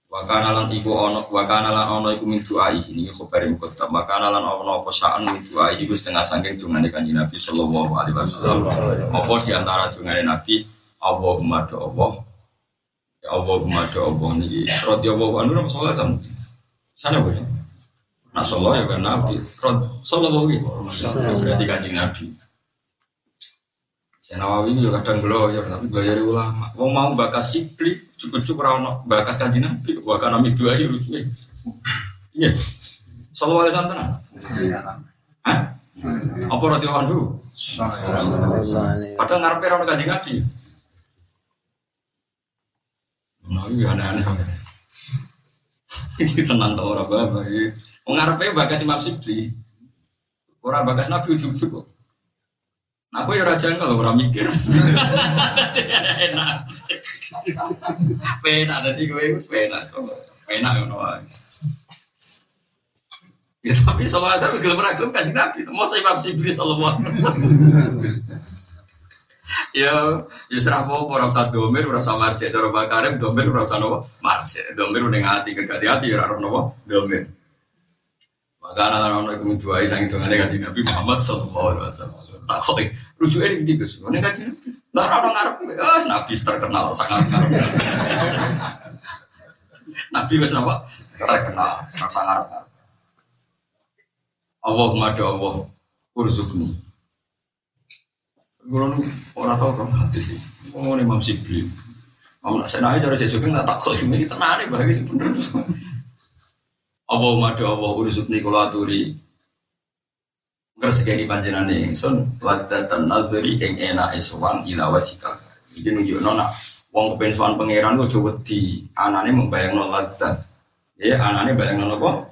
Wa kana lan iku ana wa kana lan ana iku min du'ai ini khabari muqaddam. Wa kana lan ana apa sa'an min du'ai iku setengah saking dungane Kanjeng Nabi sallallahu alaihi wasallam. Apa di antara Nabi Allahumma do Allah. Ya Allahumma do Allah niki radhiyallahu nang sallallahu alaihi Sana boleh. Nah sallallahu ya kan Nabi. Sallallahu alaihi wasallam. Berarti Kanjeng Nabi. Saya Nawawi juga kadang belajar, tapi belajar ulama. Wong mau bakas sipli, cukup-cukup rano bakas kaji nabi, bahkan nami dua aja lucu Iya, selalu ada santan. Hah? Apa roti wan dulu? Padahal ngarepe rano kaji nabi. Nah, iya aneh-aneh. Ini tenang tau orang bapak. Ngarepe bakas imam sipli. Orang bakas nabi ujuk-ujuk Nah, aku ya raja kalau orang mikir. Enak. Penak tadi gue itu penak. Penak nawa. Ya tapi soalnya saya gelem ra gelem kan Nabi. Saya Imam Sibri sallallahu Ya, ya serah apa ora usah domir, ora usah marjek cara bakarim domir ora usah nopo. Domir ning ati ke hati ya ora nopo domir. Maka anak-anak ono iku menjuai sang hitungane kanjeng Nabi Muhammad sallallahu alaihi wasallam. Tak kok rujuke ning ndi Gus? Ning kanjeng Nabi. Ngarep wis nabi terkenal sangat ngarep. Nabi wis napa? Terkenal sangat ngarep. Allahumma do Allah urzukni. Guru orang tahu kan hati sih. Oh Imam Sibli. Mau nak senai dari sesuatu nggak tak kok ini tenang nih bagi sih bener terus. Allahumma do Allah urzukni kalau aturi Ngersekeni panjenane ingsun wadatan nazari ing enake sowan ila wajika. Iki nunjukno nak wong kepen sowan pangeran kok coba di anane membayangno ladat. Ya anane bayangno apa?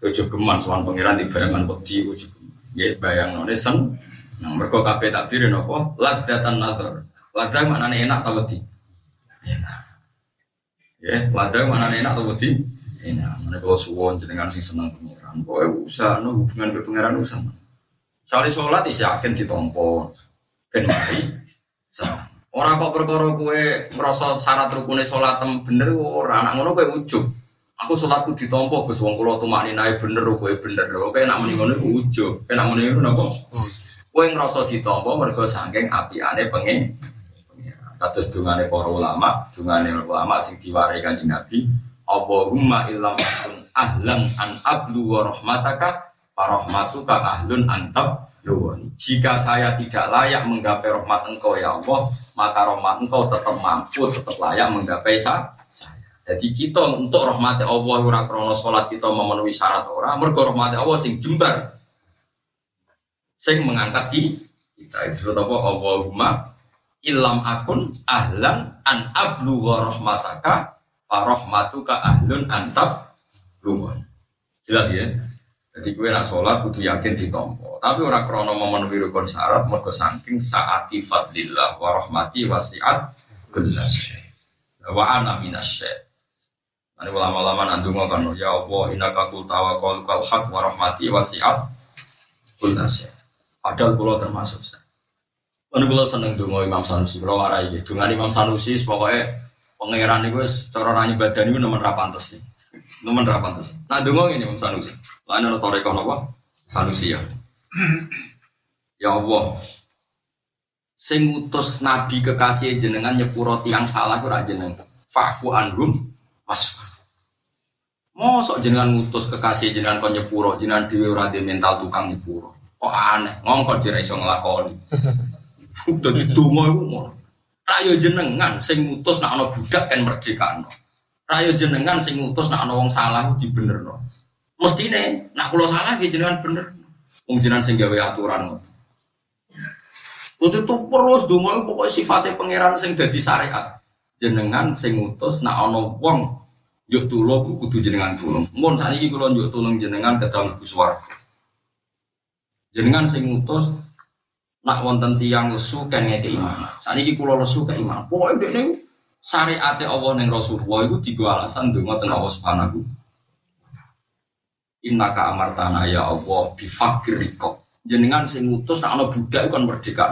Ojo geman sowan pangeran di bayangan wedi ojo. Ya bayangno sen. Nah mergo kabeh takdir napa? Ladatan nazar. Ladat maknane enak ta wedi? Enak. Ya, ladat maknane enak ta wedi? Enak. Mana kalau suwon jenengan sing seneng pangeran. Pokoknya usaha no hubungan ke pangeran usaha. Soalnya sholat isi yakin ditompo. Ben mari. Orang kok perkara kue merasa syarat rukune sholat tem bener ora anak ngono kue ujub. Aku sholatku ditompo Gus wong kula tumakni nae bener kowe bener. Kowe nak muni ngono ujug. Kowe nak muni ngono napa? Kowe ngrasa ditompo mergo saking apiane pengen. Kados dungane para ulama, dungane ulama sing diwarai kanjeng Nabi, Allahumma illam akun ahlan an ablu wa rahmataka farahmatuka ahlun antab jika saya tidak layak menggapai rahmat engkau ya Allah, maka rahmat engkau tetap mampu, tetap layak menggapai saya. Jadi kita untuk rahmat Allah ora krono salat kita memenuhi syarat ora, mergo rahmat Allah sing jembar. Sing mengangkat kita disebut apa Allahumma ilam akun ahlan an ablugha rahmataka fa rahmatuka ahlun antab lumun. Jelas ya? Jadi kue nak sholat kudu yakin si tompo. Tapi orang krono memenuhi rukun syarat mergo saking saati fadlillah wa rahmati wasiat kullas wa ana minasy Ini ulama-ulama nandung kan ya Allah innaka qul tawakkal kal haq wa rahmati wasiat kullas Padahal kula termasuk saya. Ini kula seneng donga Imam Sanusi, kula warai Donga Imam Sanusi pokoknya pangeran itu cara nanya badan itu nomor ra pantes sih. Nomor ra pantes. Nah donga ini Imam Sanusi. Lain ana toreko napa? Sanusi ya. Ya Allah. Sing ngutus nabi kekasih jenengan nyepuro tiang salah ora jeneng. Fa'fu anhum wasfa. Mosok jenengan ngutus kekasih jenengan kon nyepuro, jenengan dhewe ora mental tukang nyepuro. Kok aneh, ngongkon dira iso nglakoni. Dadi donga iku ngono. Rayo jenengan sing ngutus nak ana budak kan merdekano. Rayo jenengan sing ngutus nak ana wong salah dibenerno. Mestine nak kula salah nggih jenengan bener. Wong jenengan sing gawe aturan. Itu tuh terus donga pokoknya sifatnya pangeran sing dadi syariat. Jenengan sing ngutus nak ana wong yuk tulung kudu jenengan tulung. Mun sakniki kula yuk tulung jenengan kedal mlebu swarga. Jenengan sing ngutus nak wonten tiyang lesu kan ngeke iman. Sakniki kula lesu ke iman. Pokoke dekne syariate Allah ning Rasulullah iku digo alasan donga ten Allah Subhanahu Inna ka amartana ya Allah bifakir riko. Jenengan sing ngutus nak ana budak kan merdeka.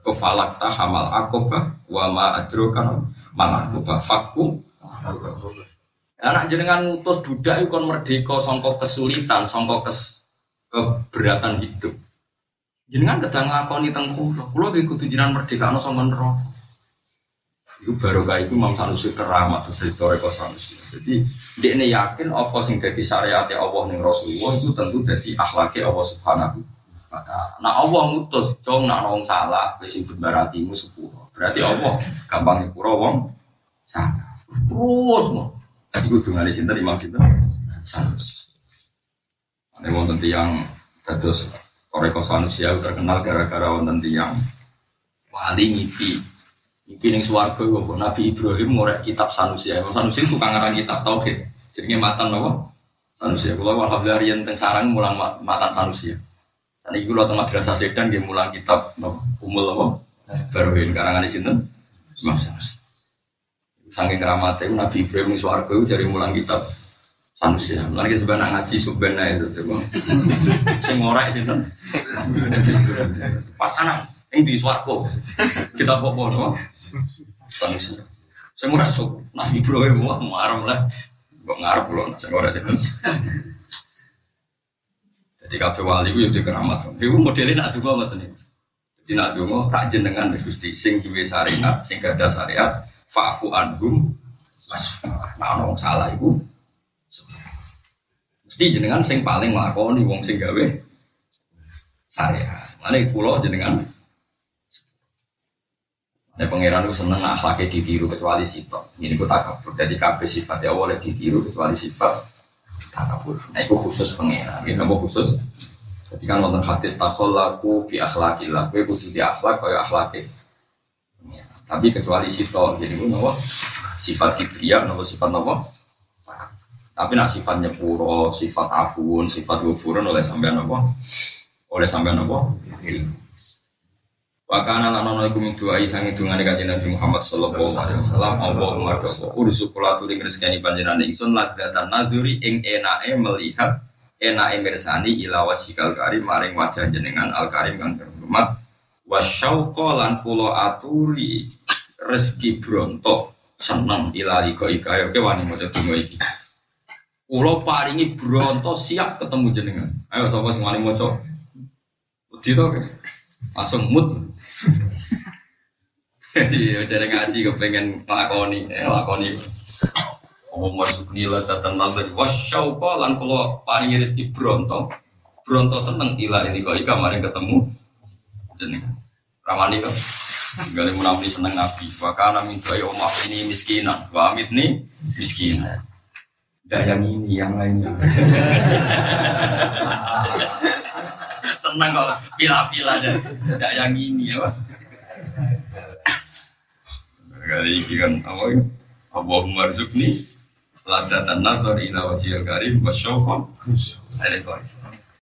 Kau falak ta hamal akoba wa ma adrokan malah akoba fakku. Anak jenengan ngutus budak itu kan merdeka songkok kesulitan, songkok kes keberatan hidup. Jenengan kadang ngakoni teng kula. Kula ge kudu jenengan merdeka ana sangka neraka. Iku baru kayak itu Imam Sanusi keramat terus Toreko Sanusi. Jadi ini yakin apa sing jadi syariat Allah ning Rasulullah itu tentu jadi akhlaknya Allah Subhanahu Maka, nah Allah ngutus, cong nak nong salah, wis sing berartimu sepuluh. Berarti Allah gampang nyepuro wong salah. Terus mau. Dengar di sini Imam Sinten Sanusi. Ini wonten tiang terus Toreko Sanusi terkenal gara-gara wonten tiang wali ngipi Iki ning swarga kok Nabi Ibrahim ngorek kitab Sanusi. Imam Sanusi itu kangaran kitab tauhid. Jenenge matan napa? Sanusi. Kula alhamdulillah riyen teng sarang mulang matan Sanusi. Saniki kula teng madrasah Sedan nggih mulang kitab napa? Umul apa? Baruhin karangan sinten? Imam Sanusi. Saking keramatnya Nabi Ibrahim ning swarga jari mulang kitab Sanusi. Mulane sebenarnya ngaji subena itu coba. Sing ngorek sinten? Pas anak ini di swargo kita popo no sanusi semua masuk nabi Ibrahim wah marah lah. Kok ngarep loh nasi goreng jadi kafe wali itu di keramat itu modelnya nak juga macam ini jadi nak juga rak jenengan gusti sing duwe syariat sing gada syariat fa'fu anhum mas nah orang salah ibu mesti jenengan sing paling nglakoni wong sing gawe syariat mana pulau jenengan Nah, pangeran itu seneng akhlaknya ditiru kecuali sifat. Ini gue takabur. Jadi kabeh sifat ya boleh ditiru kecuali sifat takabur. Nah, itu khusus pangeran. Ini nama khusus. Jadi kan nonton hadis takol laku bi akhlaki lah. Gue kudu di akhlak kaya akhlaki. Tapi kecuali sifat. Jadi gue nama sifat kibria, nama sifat nama. Tapi nak sifatnya puro, sifat afun, sifat gufurun oleh sampean apa? Oleh sampean apa? Wakana lan ono iku min doa isang idungane kanjeng Nabi Muhammad sallallahu alaihi wasallam Allahumma doa ursu kula turi ngreseni panjenengan ingsun lagatan nadzuri ing enake melihat enake mirsani ila wajhikal karim maring wajah jenengan al karim kang terhormat wasyauqa lan kula aturi rezeki bronto seneng ila ika ika ya wani maca donga iki Kulo paringi bronto siap ketemu jenengan. Ayo sapa sing wani maca? Wedi to langsung mood. Iya, cara ngaji kepengen lakoni, eh, lakoni. Masuk nila tatan nazar. Wasyauqa lan kulo paringi rezeki bronto. Bronto seneng ila ini kok ika mari ketemu jenengan. Ramani kok. Gali munafik seneng nabi. Wa kana min doa omah ini miskinan. Wa amit nih miskinan. Tidak yang ini, yang lainnya. Senang kok pila-pila aja. Tidak yang ini ya, Pak. Kali ini kan apa ya? Allahumma rizukni ladatan nadhar ila wajhil karim wa syauqan.